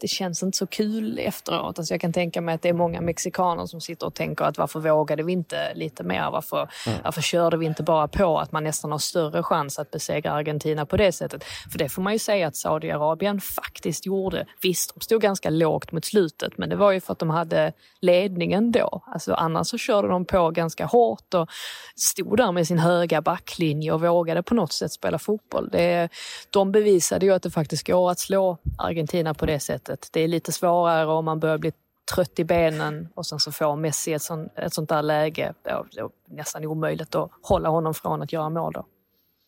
det känns inte så kul efteråt. Alltså jag kan tänka mig att det är många mexikaner som sitter och tänker att varför vågade vi inte lite mer? Varför, varför körde vi inte bara på att man nästan har större chans att besegra Argentina på det sättet? För det får man ju säga att Saudiarabien faktiskt gjorde. Visst, de stod ganska lågt mot slutet, men det var ju för att de hade ledningen då. Alltså annars så körde de på ganska hårt och stod där med sin höga backlinje och vågade på något sätt spela fotboll. Det, de bevisade ju att det faktiskt går att slå Argentina på det sättet. Det är lite svårare om man börjar bli trött i benen och sen så får Messi ett, sånt, ett sånt där läge. Ja, Det är nästan omöjligt att hålla honom från att göra mål då.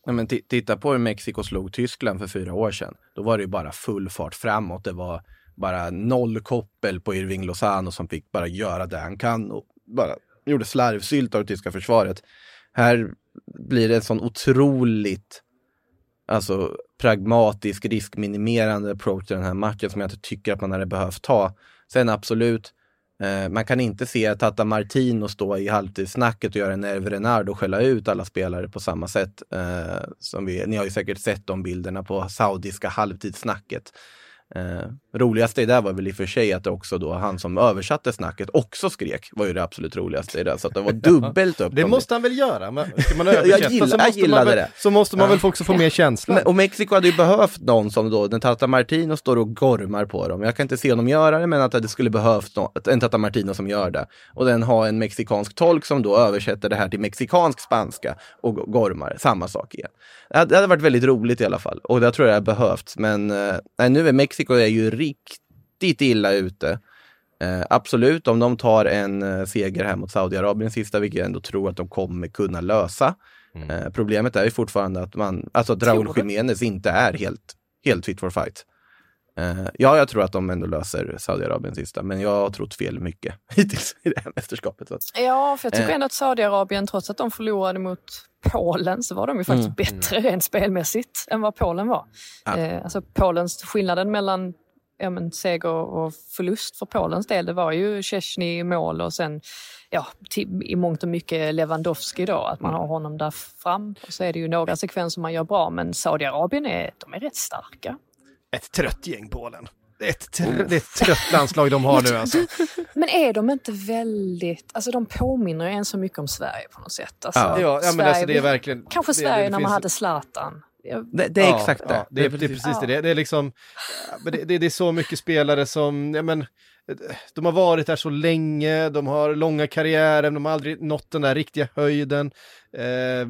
Ja, men titta på hur Mexiko slog Tyskland för fyra år sedan. Då var det ju bara full fart framåt. Det var bara noll koppel på Irving Lozano som fick bara göra det han kan och bara gjorde slarvsylt av det tyska försvaret. Här blir det en sån otroligt alltså, pragmatisk, riskminimerande approach till den här matchen som jag inte tycker att man hade behövt ta. Sen absolut, Eh, man kan inte se Tata Martino stå i halvtidssnacket och göra en Erve Renard och skälla ut alla spelare på samma sätt. Eh, som vi, ni har ju säkert sett de bilderna på saudiska halvtidssnacket. Eh, roligaste i det var väl i och för sig att det också då han som översatte snacket också skrek, var ju det absolut roligaste i det. Så att det var dubbelt upp. Det måste han väl göra? Men Ska man Jag gillar- så måste man väl, det. så måste man väl också få mer känsla. Men, och Mexiko hade ju behövt någon som då, den Tata Martino står och gormar på dem. Jag kan inte se honom göra det, men att det skulle behövt nå- en Tata Martino som gör det. Och den har en mexikansk tolk som då översätter det här till mexikansk spanska och go- gormar. Samma sak igen. Det hade, det varit väldigt roligt i alla fall. Och det tror jag hade behövts. Men eh, nej, nu är Mexiko är ju riktigt illa ute. Eh, absolut, om de tar en eh, seger här mot Saudiarabien sista, vilket jag ändå tror att de kommer kunna lösa. Eh, problemet är ju fortfarande att man, alltså att Raúl? Jiménez inte är helt, helt fit for fight. Eh, ja, jag tror att de ändå löser Saudiarabien sista, men jag har trott fel mycket hittills i det här mästerskapet. Så. Ja, för jag tycker Eh. ändå att Saudiarabien, trots att de förlorade mot Polen, så var de ju faktiskt Mm. bättre rent spelmässigt än vad Polen var. Ja. Eh, alltså Polens, skillnaden mellan ja, men, seger och förlust för Polens del, det var ju Szczesny i mål och sen ja, till, i mångt och mycket Lewandowski då, att man har honom där fram. Och så är det ju några sekvenser man gör bra, men Saudiarabien är, de är rätt starka. Ett trött gäng Polen. Det är ett, tr- det är ett trött landslag de har nu alltså. Men är de inte väldigt, alltså de påminner en så mycket om Sverige på något sätt. Alltså, Ja. Ja, men alltså det är verkligen... Kanske det- Sverige det när finns- man hade Zlatan. Det, det är Ja, exakt det. Ja, det, är, det är precis det. det. Det är liksom, det, det, det är så mycket spelare som, ja men, de har varit där så länge, de har långa karriärer, de har aldrig nått den där riktiga höjden. Eh,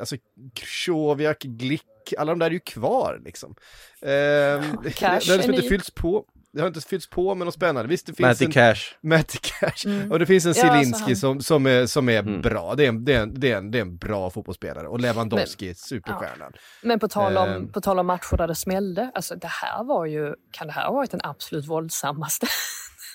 alltså Krychowiak, Glick, alla de där är ju kvar liksom. Eh, det, Cash det har är liksom inte fyllts på. Det har inte fyllts på med något spännande. Visst, det finns Matty en... Cash. Matty Cash. Mm. Och det finns en Ja, alltså Zielinski han- som, som är, som är Mm. bra. Det är, en, det, är en, det, är en, det är en bra fotbollsspelare. Och Lewandowski, superstjärnan. Men på tal, om, Ehm. på tal om matcher där det smällde, alltså det här var ju, kan det här ha varit den absolut våldsammaste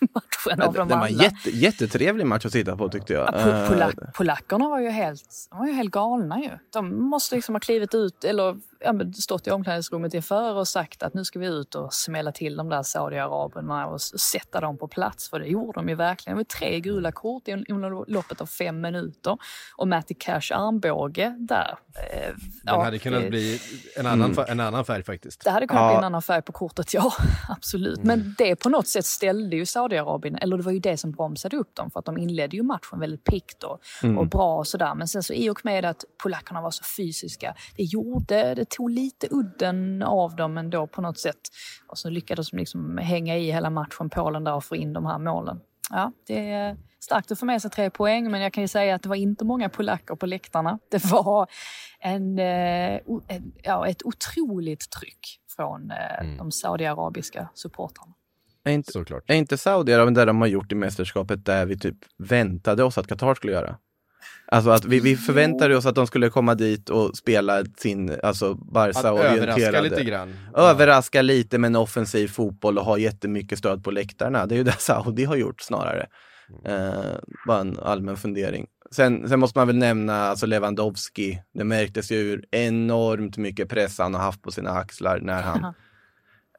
matchen av Det, dem det var en alla? jätte, jättetrevlig match att titta på tyckte jag. Ja, Eh, Polack, polackerna var ju helt, var ju helt galna ju. De måste liksom ha klivit ut eller ja, stått i omklädningsrummet inför och sagt att nu ska vi ut och smälla till de där Saudiaraberna och sätta dem på plats. För det gjorde de ju verkligen. Det var tre gula kort i- under loppet av fem minuter. Och Matty Cash armbåge där. eh, Den ja, hade kunnat det- bli en annan, Mm. en annan färg faktiskt. det hade kunnat Ja. bli en annan färg på kortet, ja absolut. Men det på något sätt ställde ju Saudiarabien, eller det var ju det som bromsade upp dem för att de inledde ju matchen väldigt piggt och, och bra och sådär. Men sen så i och med att polackerna var så fysiska, det gjorde, det tog lite udden av dem ändå på något sätt. Och så lyckades de liksom hänga i hela matchen, Polen där och få in de här målen. Ja, det är starkt att få med sig tre poäng, men jag kan ju säga att det var inte många polacker på läktarna. Det var en, eh, en, ja, ett otroligt tryck från eh, de saudiarabiska supportrarna. är inte, Såklart. är inte Saudiarabien det de har gjort i mästerskapet där vi typ väntade oss att Qatar skulle göra? Alltså att vi, vi förväntade oss att de skulle komma dit och spela sin, alltså Att Barca-orienterade. överraska lite grann. Överraska lite med en offensiv fotboll och ha jättemycket stöd på läktarna. Det är ju det Saudi har gjort snarare. Eh, bara en allmän fundering. Sen, sen måste man väl nämna alltså Lewandowski. Det märktes ju hur enormt mycket press han har haft på sina axlar när han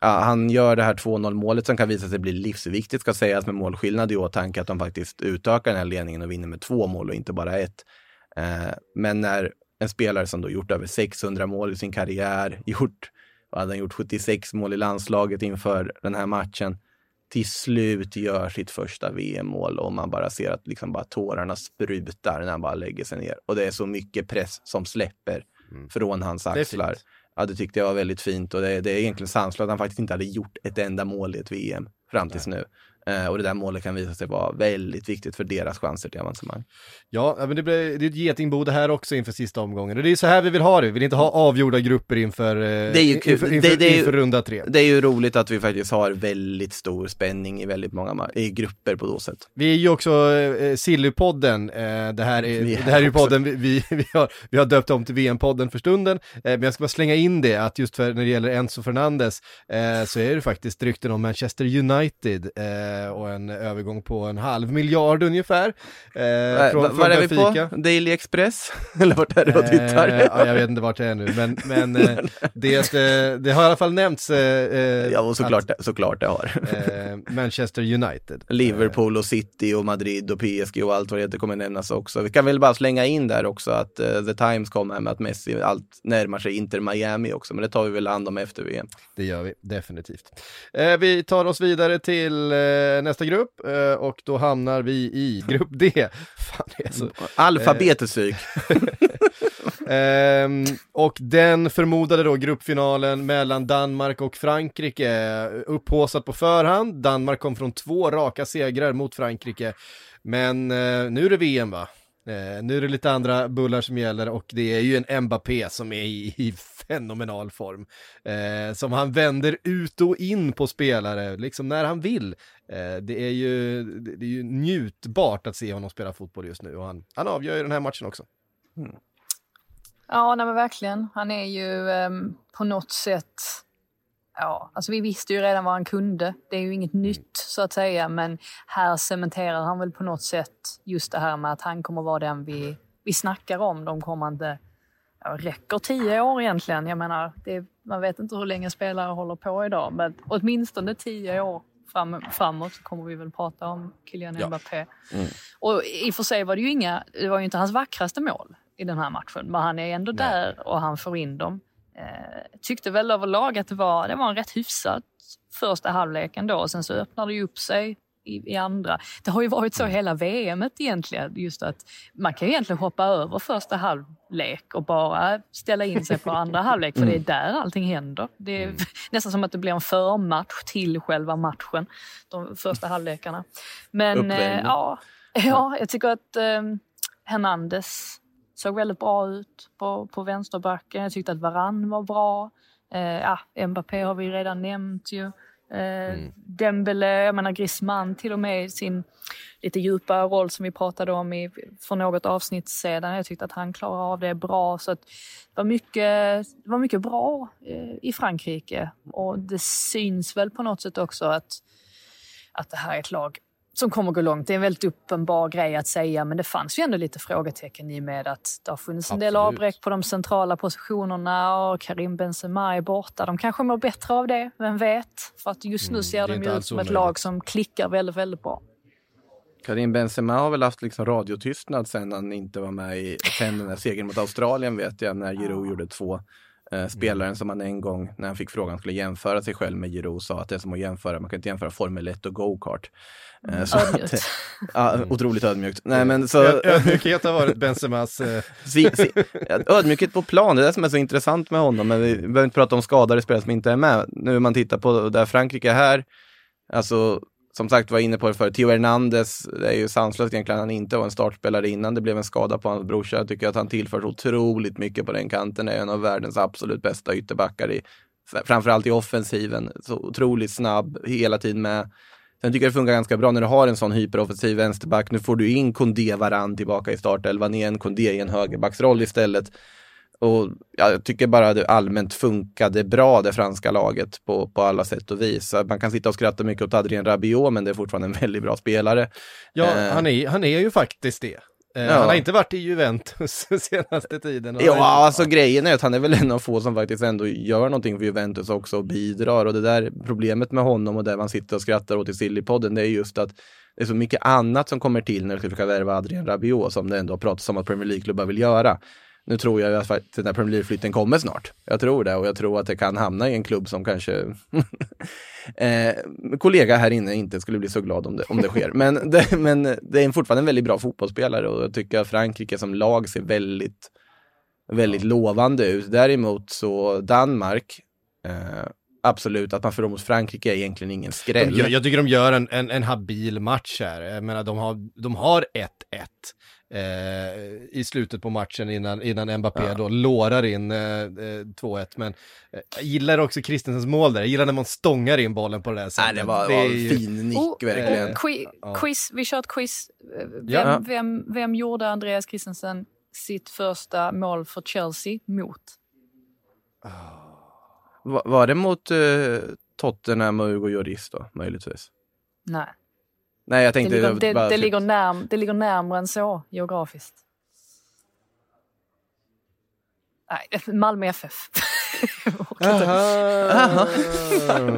Ja, han gör det här 2-0 målet som kan visa sig bli livsviktigt ska sägas med målskillnad i åtanke att de faktiskt utökar den här ledningen och vinner med två mål och inte bara ett. Eh, men när en spelare som då gjort över 600 mål i sin karriär, gjort, vad hade han gjort, 76 mål i landslaget inför den här matchen, till slut gör sitt första VM-mål och man bara ser att liksom bara tårarna sprutar när han bara lägger sig ner. Och det är så mycket press som släpper från hans är axlar. Ja, det tyckte jag var väldigt fint och det, det är egentligen sanslöst att han faktiskt inte hade gjort ett enda mål i ett VM fram tills nu. Eh, och det där målet kan visa sig vara väldigt viktigt för deras chanser till avancemang. Ja, men det, blir, det är ett getingbo det här också inför sista omgången. Och det är så här vi vill ha det. Vi vill inte ha avgjorda grupper inför, eh, är ju kul. inför, inför, Det- det är ju- inför runda tre. Det är ju roligt att vi faktiskt har väldigt stor spänning i väldigt många i grupper på då sätt. Vi är ju också eh, Sillypodden, eh, det, här är, Vi det är här är ju podden vi, vi, vi, har, vi har döpt om till VM-podden för stunden, eh, men jag ska bara slänga in det att just för när det gäller Enzo Fernandes eh, så är det faktiskt rykten om Manchester United, eh, eh, och en övergång på en halv miljard ungefär. Eh, Var, från, var från är vi på? Daily Express? Eller vart är du och tittar? Eh, ja, jag vet inte vart det är nu, men, men eh, det, eh, det har i alla fall nämnts eh, eh, ja, och såklart, det- såklart det har. eh, Manchester United. Liverpool och City och Madrid och PSG och allt vad det heter kommer nämnas också. Vi kan väl bara slänga in där också att eh, The Times kom här med att Messi allt närmar sig Inter Miami också, men det tar vi väl hand om efter VM. Det gör vi definitivt. Eh, vi tar oss vidare till eh, nästa grupp eh, och då hamnar vi i grupp D. Fan, det så... Alfabetet psyk. Ehm, och den förmodade då gruppfinalen mellan Danmark och Frankrike, upphåsat på förhand. Danmark kom från två raka segrar mot Frankrike. Men eh, nu är det VM va? Eh, nu är det lite andra bullar som gäller och det är ju en Mbappé som är i, i fenomenal form. Eh, som han vänder ut och in på spelare, liksom när han vill. Eh, det, är ju, det, det är ju njutbart att se honom spela fotboll just nu och han, han avgör ju den här matchen också. Ja, nej men verkligen. Han är ju ehm, på något sätt... Ja, alltså vi visste ju redan vad han kunde. Det är ju inget nytt så att säga, men här cementerar han väl på något sätt just det här med att han kommer vara den vi, vi snackar om de kommande... Ja, räcker tio år egentligen? Jag menar, det, man vet inte hur länge spelare håller på idag, men åtminstone tio år fram, framåt så kommer vi väl prata om Kylian Ja. Mbappé. Och i och för sig var det ju inga, det var ju inte hans vackraste mål i den här matchen, men han är ändå där och han får in dem. Eh, tyckte väl överlag att det var, det var en rätt hyfsad första halvlek ändå. Och sen så öppnar det upp sig i, i andra. Det har ju varit så hela VM egentligen, just att man kan egentligen hoppa över första halvlek och bara ställa in sig på andra halvlek för det är där allting händer. Det är nästan som att det blir en förmatch till själva matchen, de första halvlekarna. Men eh, ja, ja, jag tycker att eh, Hernandez såg väldigt bra ut på, på vänsterbacken. Jag tyckte att Varann var bra. Eh, ja, Mbappé har vi redan nämnt ju. Eh, Dembele, jag menar Griezmann till och med i sin lite djupare roll som vi pratade om i, för något avsnitt sedan. Jag tyckte att han klarade av det bra. Så att det, var mycket, det var mycket bra eh, i Frankrike och det syns väl på något sätt också att, att det här är ett lag som kommer gå långt. Det är en väldigt uppenbar grej att säga men det fanns ju ändå lite frågetecken i med att det har funnits en del Absolut. avbräck på de centrala positionerna och Karim Benzema är borta. De kanske mår bättre av det, vem vet? För att just nu Mm, ser de ju ut som ett lag som klickar väldigt, väldigt bra. Karim Benzema har väl haft liksom radiotystnad sen han inte var med i sen den där segern mot Australien vet jag när Giroud gjorde två. Eh, spelaren som han en gång när han fick frågan skulle jämföra sig själv med Giroud sa att det är som att jämföra, man kan inte jämföra Formel 1 och go-kart. Eh, så Ödmjukt. att, ja, otroligt ödmjukt. Nej men så, Ö- Ödmjukhet har varit Benzemas... Eh, si, si, ödmjukhet på plan, det är det som är så intressant med honom. Men vi behöver inte prata om skadade spelare som inte är med. Nu man tittar på där Frankrike är här, alltså som sagt var inne på det förut, Theo Hernandez, det är ju sanslöst egentligen att han inte var en startspelare innan det blev en skada på hans brorsa. Jag tycker att han tillför otroligt mycket på den kanten, är en av världens absolut bästa ytterbackar i, framförallt i offensiven. Så otroligt snabb, hela tiden med. Sen tycker jag det funkar ganska bra när du har en sån hyperoffensiv vänsterback. Nu får du in Kondé Varann tillbaka i startelvan igen, Kondé i en högerbacksroll istället. Och ja, jag tycker bara det allmänt funkade bra det franska laget på, på alla sätt och vis. Man kan sitta och skratta mycket åt Adrien Rabiot men det är fortfarande en väldigt bra spelare. ja, Eh. han, är, han är ju faktiskt det. Eh, Ja. Han har inte varit i Juventus senaste tiden. Ja, har- alltså grejen är att han är väl en av få som faktiskt ändå gör någonting för Juventus också och bidrar. Och det där problemet med honom och det man sitter och skrattar åt i Sillypodden, det är just att det är så mycket annat som kommer till när du ska försöka värva Adrien Rabiot som det ändå har pratats om att Premier League-klubbar vill göra. Nu tror jag att den här Premier League-flytten kommer snart. Jag tror det och jag tror att det kan hamna i en klubb som kanske eh, kollega här inne inte skulle bli så glad om det, om det sker. Men det, men det är fortfarande en väldigt bra fotbollsspelare och jag tycker att Frankrike som lag ser väldigt väldigt lovande ut. Däremot så Danmark, eh, absolut att man förlorar mot Frankrike är egentligen ingen skräll. gör, jag tycker de gör en, en, en habil match här. Jag menar, de har, de har 1-1 eh, i slutet på matchen innan, innan Mbappé Ja. då lårar in eh, eh, 2-1. Men eh, jag gillar också Christensens mål där. Jag gillar när man stångar in bollen på det där sättet. Nej, det var, Det var ju- fin nick Oh, verkligen. eh, qui- Ja. quiz, vi kör ett quiz. Eh, Vem, Ja. vem, vem gjorde Andreas Christensen sitt första mål för Chelsea mot? Va- Var det mot eh, Tottenham och Hugo Lloris då, möjligtvis? Nej. Nej, jag Det tänkte... ligger, det, bara- det, ligger närm, det ligger närmare än så geografiskt. Nej, Malmö FF. Jaha.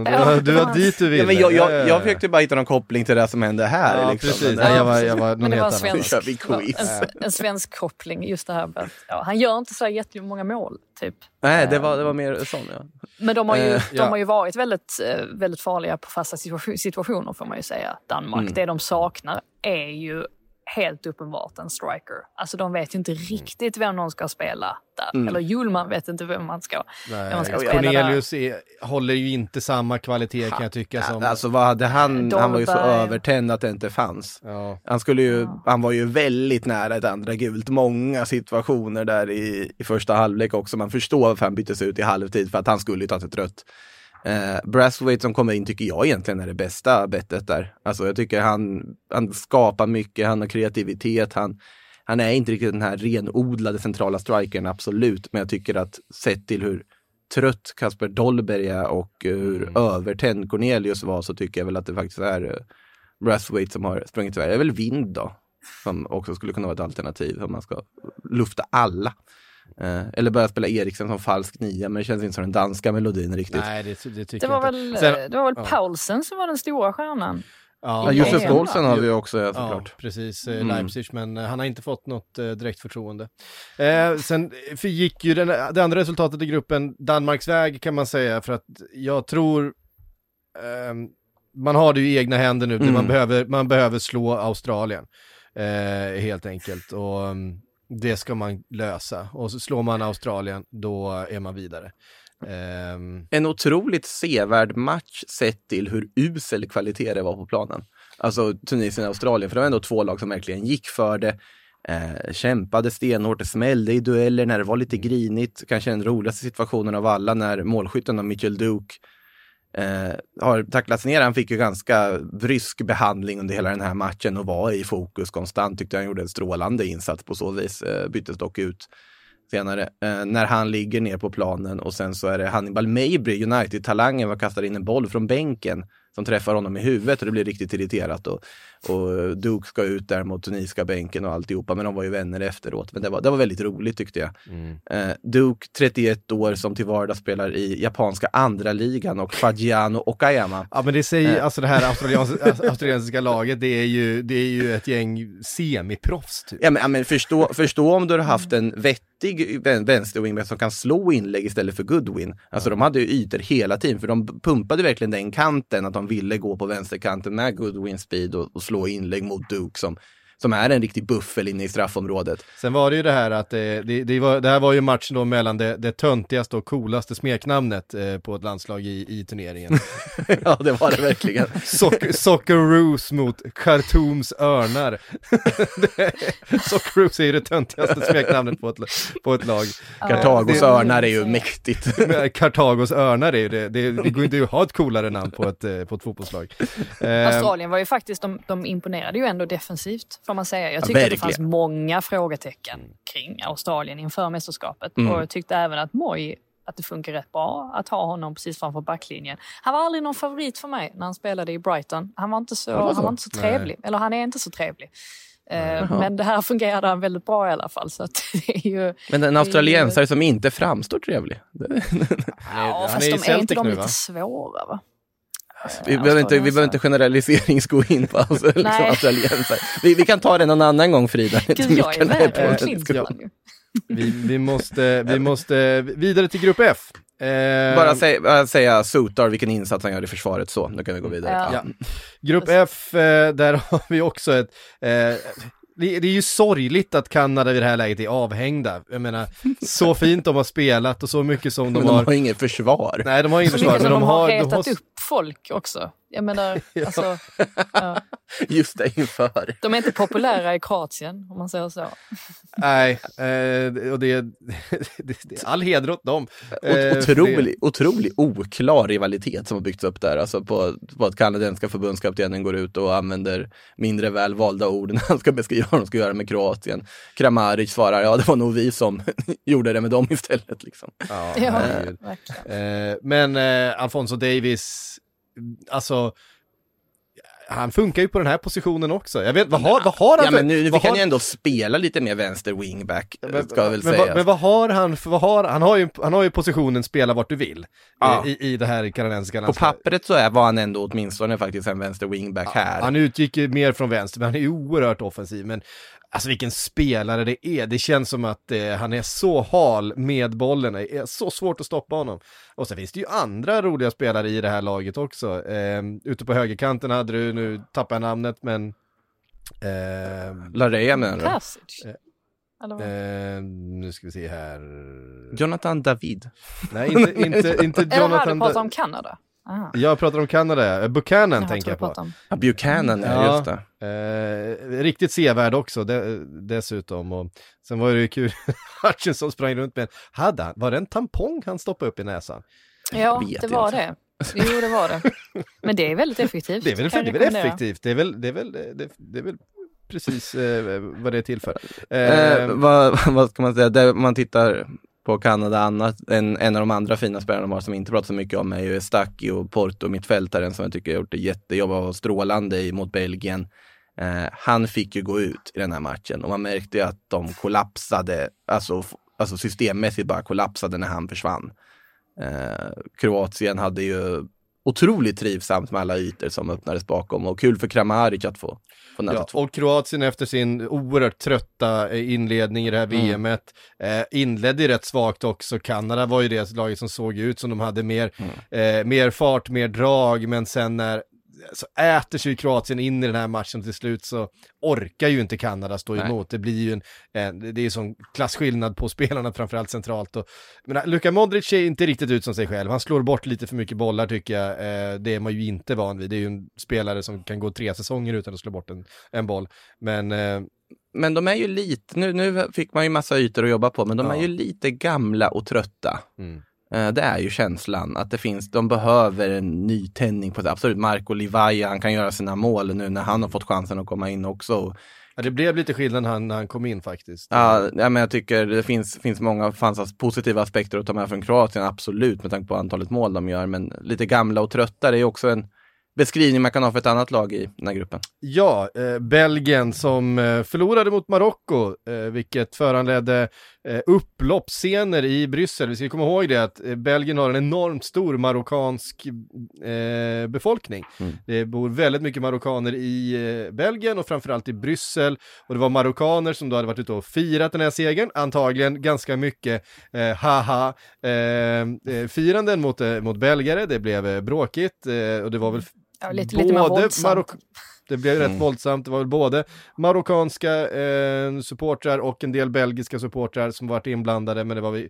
Ja, du var dit du ville. Ja, men jag, Ja, ja, jag, ja. jag försökte bara hitta någon koppling till det som hände här. Ja, liksom. precis. Men- Nej, jag var, jag var Men det var en svensk, en, en svensk koppling. Just det här med att, ja, han gör inte så jättemånga mål, typ. Nej, det var, det var mer sån ja. Men de har ju, Eh, de har ju varit väldigt, eh, väldigt farliga på fasta situa- situationer får man ju säga. Danmark. Mm. Det de saknar är ju helt uppenbart en striker. Alltså de vet ju inte Mm. riktigt vem de ska spela där. Eller Julman vet inte vem man ska, vem man ska spela där. Cornelius är, håller ju inte samma kvalitet kan jag tycka som... Alltså vad hade han? Han var ju så övertänd att det inte fanns. Ja. Han, skulle ju, han var ju väldigt nära ett andra gult. Många situationer där i, i första halvlek också. Man förstår varför han byttes ut i halvtid för att han skulle ju tagit ett rött. Eh, Brathwaite som kommer in tycker jag egentligen är det bästa bettet där. Alltså jag tycker han, han skapar mycket, han har kreativitet, han, han är inte riktigt den här renodlade centrala strikern, absolut. Men jag tycker att sett till hur trött Kasper Dolberg är och eh, hur övertänd Cornelius var så tycker jag väl att det faktiskt är eh, Brathwaite som har sprungit iväg. Det är väl Vind då, som också skulle kunna vara ett alternativ om man ska lufta alla. Eh, eller börja spela Eriksen som falsk nia, men det känns inte som den danska melodin riktigt. Nej, det, det tycker Det var jag väl. Sen- det var väl ja. Paulsen som var den stora stjärnan. Ja, Ja, Josef Paulsen har vi ju också ja, Ja, såklart. precis. eh, Mm. Leipzig, men eh, han har inte fått något eh, direkt förtroende. Eh, sen gick ju den, det andra resultatet i gruppen Danmarks väg kan man säga, för att jag tror ehm, man har det ju i egna händer nu, Mm. man, behöver, man behöver slå Australien. Eh, helt enkelt. Och mm, det ska man lösa. Och så slår man Australien, då är man vidare. Ehm, En otroligt sevärd match sett till hur usel kvalitet det var på planen. Alltså Tunisien och Australien, för det var ändå två lag som verkligen gick för det. Eh, kämpade stenhårt, det smällde i dueller när det var lite grinigt. Kanske den roligaste situationen av alla när målskytten av Mitchell Duke eh, har tacklats ner. Han fick ju ganska brysk behandling under hela den här matchen och var i fokus konstant. Tyckte han gjorde en strålande insats på så vis. Eh, byttes dock ut senare. Eh, när han ligger ner på planen och sen så är det Hannibal Mabry, United-talangen, var kastar in en boll från bänken som träffar honom i huvudet och det blir riktigt irriterat. Och, och Duke ska ut där mot tunisiska bänken och alltihopa, men de var ju vänner efteråt. Men det var, det var väldigt roligt tyckte jag. Eh, Duke, 31 år, som till vardags spelar i japanska andra ligan och Fagiano Okayama. Ja men det säger, Eh. alltså det här australiens, australiensiska laget, det är ju, det är ju ett gäng semiproffs typ. Ja men, ja, men förstå, förstå om du har haft en vettig vän- vänsterwingback som kan slå inlägg istället för Goodwin. Alltså de hade ju ytor hela tiden, för de pumpade verkligen den kanten, att de ville gå på vänsterkanten med Goodwin speed och, och slå inlägg mot Duke som, som är en riktig buffel inne i straffområdet. Sen var det ju det här att det, det, det, var, det här var ju matchen då mellan det, det töntigaste och coolaste smeknamnet eh, på ett landslag i, i turneringen. ja det var det verkligen. Soc- Socceroos mot Khartoums örnar. Socceroos är ju det töntigaste smeknamnet på ett, på ett lag. Kartagos örnar är ju mäktigt. Kartagos örnar är ju det, det, det går inte att ha ett coolare namn på ett, eh, på ett fotbollslag. Eh, Australien var ju faktiskt, de, de imponerade ju ändå defensivt får man säga. Jag tyckte att det fanns många frågetecken kring Australien inför mästerskapet. Mm. Och jag tyckte även att Moy, att det funkar rätt bra att ha honom precis framför backlinjen. Han var aldrig någon favorit för mig när han spelade i Brighton. Han var inte så, var så? han var inte så trevlig, eller han är inte så trevlig. Eh, men det här fungerade han väldigt bra i alla fall. Så att det är ju, Men en australiensare som inte framstår trevlig. Ja, fast de är inte Celtic de nu, lite va? svåra va? Vi behöver, inte, vi behöver inte generaliserings gå in på alltså, liksom, australiensare. Vi, vi kan ta det någon annan gång Frida. Gud, jag är med på en Ska- Klinsmann ju. vi, vi, måste, vi måste vidare till grupp F. Eh, Bara säga, bara säga Sotar, vilken insats han gör i försvaret så. Nu kan vi gå vidare. Ja. Ja. Grupp F, eh, där har vi också ett... Eh, det, det är ju sorgligt att Kanada vid det här läget är avhängda. Jag menar, så fint de har spelat och så mycket som de de har... har inget försvar. Nej, de har inget försvar, men de de har har... De retat har upp folk också. Jag menar, alltså, ja. Just det, inför. de är inte populära i Kroatien om man säger så. nej, eh, och det, det, det är all heder åt dem. Eh, för det- Otrolig, otrolig oklar rivalitet som har byggts upp där. Alltså på, på att kanadensiska förbundskaptenen går ut och använder mindre väl valda ord när han ska beskriva vad de ska göra med Kroatien. Kramaric svarar, ja det var nog vi som gjorde det med dem istället. Liksom. Ja, Ja. Eh, men eh, Alfonso Davis, alltså, han funkar ju på den här positionen också. Jag vet, vad har, vad har han Ja för- men nu, nu fick han ju ändå spela lite mer vänster wingback, Men, ska jag väl men, säga. vad, men vad har han för, vad har, han har ju, han har ju positionen spela vart du vill Ja. eh, i, i det här kanadensiska På landslaget. pappret så är, var han ändå åtminstone faktiskt en vänster wingback här. Han utgick ju mer från vänster, men han är ju oerhört offensiv. Men alltså vilken spelare det är. Det känns som att eh, han är så hal med bollen. Det är så svårt att stoppa honom. Och sen finns det ju andra roliga spelare i det här laget också. Eh, ute på högerkanten hade du, nu tappar jag namnet, men... Eh, Larea menar du? Passage. Eh, Eller vad? eh, nu ska vi se här. Jonathan David. Nej, inte, inte, inte Eller vad du Jonathan. pratar om Kanada? Aha. Jag pratar om Kanada, Buchanan Jaha, tänker jag på. om- Ja, Buchanan, ja, Ja. just det. Eh, riktigt sevärd också de, dessutom. Och sen var det ju kul, Hutchinson sprang runt med en, hade han, var det en tampong han stoppade upp i näsan? Ja, vet det jag var inte. det. Jo, det var det. Men det är väldigt effektivt. Det är väl, det är väl effektivt, det är väl, det är väl, det, det är väl precis eh, vad det är till för. Eh, Eh, vad, vad ska man säga, där man tittar på Kanada annat, en, en av de andra fina spelarna de har som inte pratar så mycket om är ju Stacchi och Porto, mittfältaren som jag tycker har gjort ett jättejobb och strålande mot Belgien. Eh, han fick ju gå ut i den här matchen och man märkte ju att de kollapsade, alltså, alltså systemmässigt bara kollapsade när han försvann. Eh, Kroatien hade ju otroligt trivsamt med alla ytor som öppnades bakom och kul för Kramaric att få, få nöta Ja, och Kroatien efter sin oerhört trötta eh, inledning i det här Mm. VMet eh, inledde rätt svagt också. Kanada var ju det laget som såg ut som de hade mer, Mm. eh, mer fart, mer drag, men sen när så äter sig Kroatien in i den här matchen till slut så orkar ju inte Kanada stå Nej. emot. Det blir ju en, en det är ju sån klasskillnad på spelarna framförallt centralt. Och, men Luka Modric ser inte riktigt ut som sig själv. Han slår bort lite för mycket bollar tycker jag. Eh, det är man ju inte van vid. Det är ju en spelare som kan gå tre säsonger utan att slå bort en, en boll. Men eh, Men de är ju lite, nu, nu fick man ju massa ytor att jobba på, men de Ja. är ju lite gamla och trötta. Mm. Eh, Det är ju känslan att det finns, de behöver en ny tändning på det. Absolut, Marco Livaja, han kan göra sina mål nu när han har fått chansen att komma in också. ja, det blev lite skillnad när han, när han kom in faktiskt. Ja, men jag tycker det finns, finns många fanns positiva aspekter att ta med från Kroatien, absolut, med tanke på antalet mål de gör. Men lite gamla och trötta, det är också en beskrivning man kan ha för ett annat lag i den här gruppen. Ja, eh, Belgien som eh, förlorade mot Marocko, eh, vilket föranledde eh, upploppsscener i Bryssel. Vi ska komma ihåg det att eh, Belgien har en enormt stor marockansk eh, befolkning. Mm. Det bor väldigt mycket marockaner i eh, Belgien och framförallt i Bryssel. Och det var marockaner som då hade varit ute och firat den här segern, antagligen ganska mycket eh, haha eh, firanden mot, eh, mot belgare. Det blev eh, bråkigt eh, och det var väl Ja, lite, lite mer våldsamt. Marok- det blev rätt Mm. våldsamt, det var väl både marockanska eh, supportrar och en del belgiska supportrar som varit inblandade, men det var vi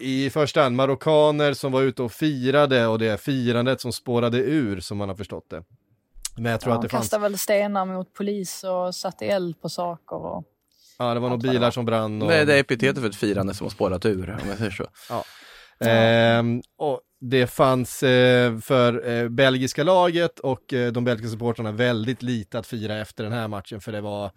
i första hand marockaner som var ute och firade och det är firandet som spårade ur som man har förstått det. Men jag tror Ja, att det de fanns, kastade väl stenar mot polis och satte eld på saker. Och... ja det var nog bilar var. som brann. Och, Det är epitetet för ett firande som har spårat ur, om jag säger så. Ehm, och det fanns eh, för eh, belgiska laget och eh, de belgiska supportrarna väldigt lite att fira efter den här matchen för det var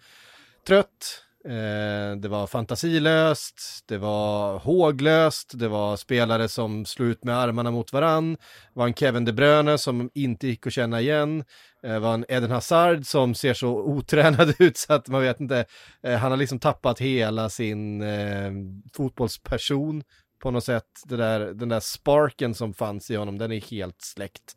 trött, eh, det var fantasilöst, det var håglöst, det var spelare som slog ut med armarna mot varann, det var en Kevin De Bruyne som inte gick att känna igen, eh, det var en Eden Hazard som ser så otränad ut så att man vet inte, eh, han har liksom tappat hela sin fotbollsperson på något sätt. Det där, den där sparken som fanns i honom, den är helt släckt.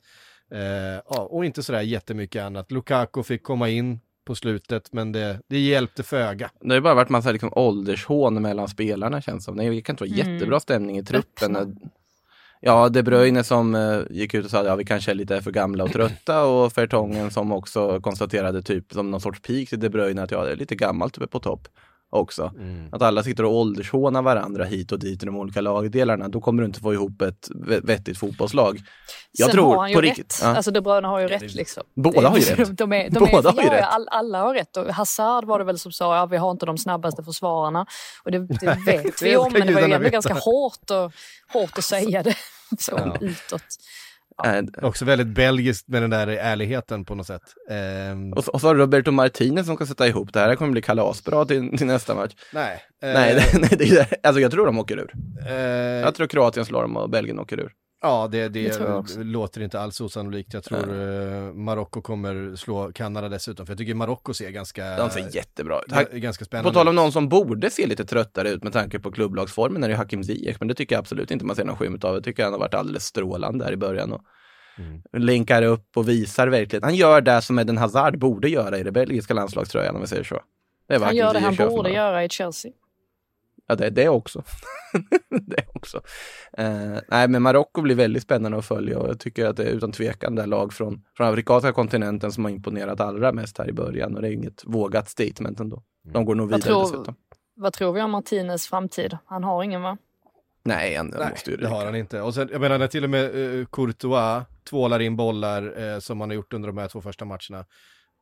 Eh, ja, och inte sådär jättemycket annat. Lukaku fick komma in på slutet, men det, det hjälpte föga. Det har ju bara varit massa liksom, åldershån mellan spelarna känns som. Det kan inte vara Mm. jättebra stämning i truppen. Öppna. Ja, De Bruyne som eh, gick ut och sa att ja, vi kanske är lite för gamla och trötta och Fertongen som också konstaterade typ som någon sorts peak till De Bruyne att ja, det är lite gammalt uppe på topp också. Att alla sitter och åldershånar varandra hit och dit i de olika lagdelarna, då kommer du inte få ihop ett vettigt fotbollslag. Jag Sen tror har han ju på rätt. riktigt. Ja. Alltså De Bruyne har ju rätt liksom. Båda har ju Det- rätt. De är, de Båda är, har ju ja, rätt. all, alla har rätt. Och Hazard var det väl som sa, ja vi har inte de snabbaste försvararna. Och det, det vet vi om, men det var ju ändå ganska hårt, och, hårt att säga det så Ja. utåt. Eh, Också väldigt belgiskt med den där ärligheten på något sätt. Ehm, Och så, och så har Roberto Martinez som ska sätta ihop det här. Det kommer bli kalasbra till, till nästa match. nej. eh, Nej, det, nej det, alltså jag tror de åker ur. eh, Jag tror Kroatien slår dem och Belgien åker ur. Ja, det, det, Det låter inte alls osannolikt. Jag tror eh, Marocko kommer slå Kanada dessutom, för jag tycker Marocko ser ganska, De ser jättebra ut. ga- ganska spännande På tal om någon som borde se lite tröttare ut med tanke på klubblagsformen är det Hakim Ziyech, men det tycker jag absolut inte man ser någon skymt av. Jag tycker han har varit alldeles strålande där i början och Mm. länkar upp och visar verkligen. Han gör det som Eden Hazard borde göra i det belgiska landslagströjan om vi säger så. Han Hakim gör det han borde göra i Chelsea. Ja, det, det också. det också. Eh, nej, men Marocko blir väldigt spännande att följa och jag tycker att det är utan tvekan det lag från, från afrikanska kontinenten som har imponerat allra mest här i början och det är inget vågat statement ändå. De går nog vidare tror- dessutom. Vad tror vi om Martinez framtid? Han har ingen va? Nej, ändå Nej, måste ju det har han inte. Och sen, jag menar, när till och med uh, Courtois tvålar in bollar eh, som han har gjort under de här två första matcherna.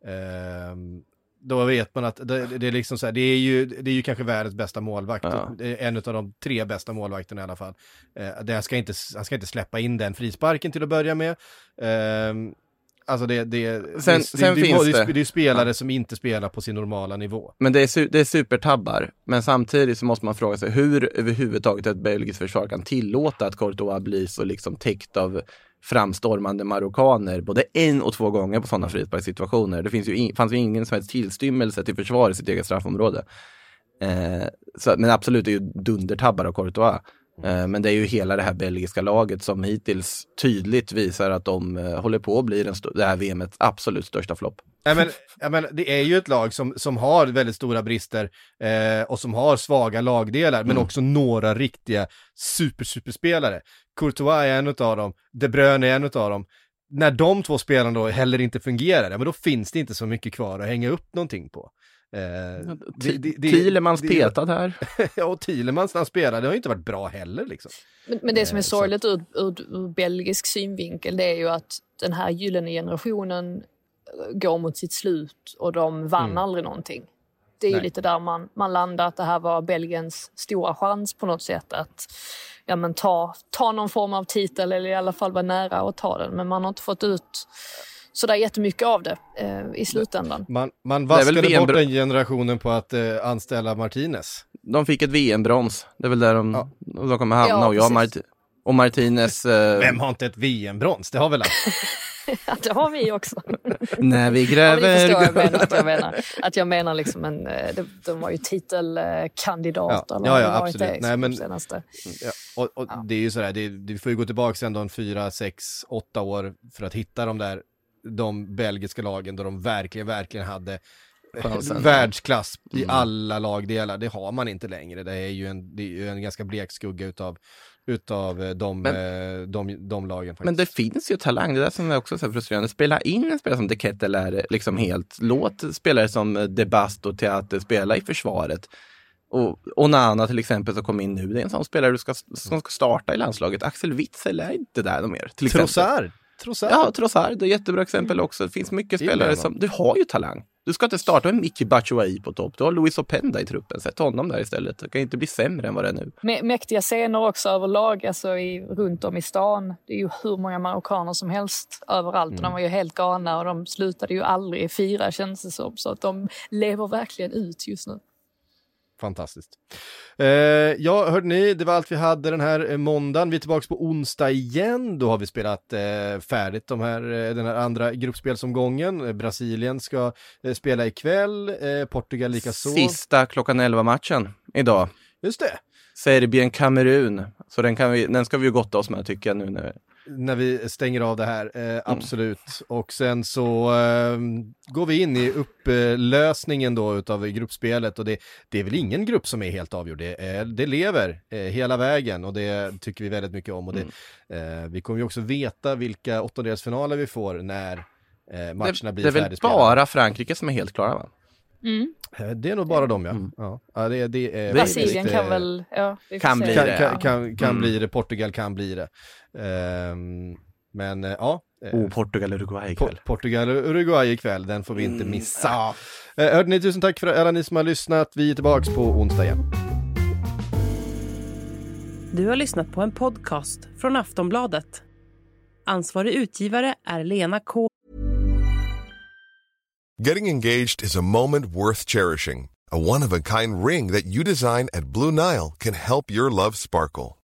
ehm, då vet man att det, det är liksom så här, det är ju, det är ju kanske världens bästa målvakt. Ja. En av de tre bästa målvakterna i alla fall. Eh, det, han, ska inte, han ska inte släppa in den frisparken till att börja med. Ehm, alltså det, det, Sen- det, sen det, finns det, det- är spelare som inte spelar på sin normala nivå. Men det är, det är supertabbar. Men samtidigt så måste man fråga sig hur överhuvudtaget ett belgiskt försvar kan tillåta att Courtois blir så liksom täckt av framstormande marockaner både en och två gånger på sådana frisparkssituationer. Det finns ju in, fanns ju ingen som helst tillstymmelse till försvar i sitt eget straffområde. Eh, så, men absolut, det är ju dundertabbar av Courtois. Eh, men det är ju hela det här belgiska laget som hittills tydligt visar att de eh, håller på att bli den det här VMets absolut största flopp. Ja, men, ja, men det är ju ett lag som, som har väldigt stora brister eh, och som har svaga lagdelar, men också några riktiga super, superspelare. Courtois är en av dem, De Bruyne är en av dem. När de två spelarna då heller inte fungerar, men då finns det inte så mycket kvar att hänga upp någonting på. Eh, Thielemans petad här. ja, och Thielemans när han spelar, det har ju inte varit bra heller liksom. Men, men det som är Eh, sorgligt ur, ur, ur belgisk synvinkel det är ju att den här gyllene generationen eh, går mot sitt slut och de vann Mm. aldrig någonting. Det är ju Nej. lite där man, man landar, att det här var Belgiens stora chans på något sätt att ja, men ta, ta någon form av titel eller i alla fall vara nära att ta den. Men man har inte fått ut sådär jättemycket av det eh, i slutändan. Man, man vaskade VM bort den generationen på att eh, anställa Martinez. De fick ett VM-brons. Det är väl där de, Ja. de kommer hamna. Ja, och, jag. Marti- och Martinez, eh, Vem har inte ett VM-brons? Det har väl alla? Ja, det har vi också. när vi Ja, gräver... förstår jag menar, att jag menar. Att jag menar liksom en, eh, de, de var ju titelkandidater. Ja, eller ja, ja, absolut. Nej, men- senaste. Ja, och, och det är ju sådär, det, det får ju gå tillbaka ändå en fyra, sex, åtta år för att hitta de där, de belgiska lagen då de verkligen, verkligen hade Chansen. världsklass i Mm. alla lagdelar. Det har man inte längre. Det är ju en, det är ju en ganska blek skugga utav, utav eh, de, Men- eh, de, de lagen. Faktiskt. Men det finns ju talang, det är det som är också så frustrerande. Spela in en spelare som De Kettel är liksom helt, låt spelare som eh, De Bast och Teater spela i försvaret. Och Onana till exempel som kom in nu, det är en sån spelare du ska, som ska starta i landslaget. Axel Witzel är inte där mer. Trossard! Trossard! Ja, Trossard, det är ett jättebra exempel också. Det finns mycket spelare som, du har ju talang. Du ska inte starta med Micke Batshuayi på topp. Du har Luis Openda i truppen. Sätt honom där istället. Det kan inte bli sämre än vad det är nu. Mä- Mäktiga scener också överlag, alltså i, runt om i stan. Det är ju hur många marockaner som helst överallt. Och de var ju helt galna och de slutade ju aldrig fira känns det som. Så att de lever verkligen ut just nu. Fantastiskt. Eh, ja, hörde ni, det var allt vi hade den här eh, måndagen. Vi är tillbaka på onsdag igen. Då har vi spelat eh, färdigt de här, eh, den här andra gruppspelsomgången. Eh, Brasilien ska eh, spela ikväll, eh, Portugal likaså. Sista klockan 11-matchen idag. Just det, Serbien-Kamerun. Så den, kan vi, den ska vi ju gotta oss med tycker jag nu. När, när vi stänger av det här, eh, absolut. Och sen så eh, går vi in i upplösningen då utav gruppspelet och det, det är väl ingen grupp som är helt avgjord. Det, är, det lever eh, hela vägen och det tycker vi väldigt mycket om. Och det, eh, vi kommer ju också veta vilka åttondelsfinaler vi får när eh, matcherna det, blir det är väl färdigspelade. bara Frankrike som är helt klara va? Mm. Eh, Det är nog bara dem ja. Mm. ja. ja det, det är Brasilien kan eh, väl... Ja, kan bli det, kan, kan, kan Mm. bli det, Portugal kan bli det. Ehm, men eh, ja, eh, Oh, Portugal och Uruguay ikväll. Portugal och Uruguay ikväll, den får vi inte Mm, missa. Eh, hörde ni, tusen tack för alla ni som har lyssnat. Vi är tillbaks på onsdag igen. Du har lyssnat på en podcast från Aftonbladet. Ansvarig utgivare är Lena K. Getting engaged is a moment worth cherishing. A one of a kind ring that you design at Blue Nile can help your love sparkle.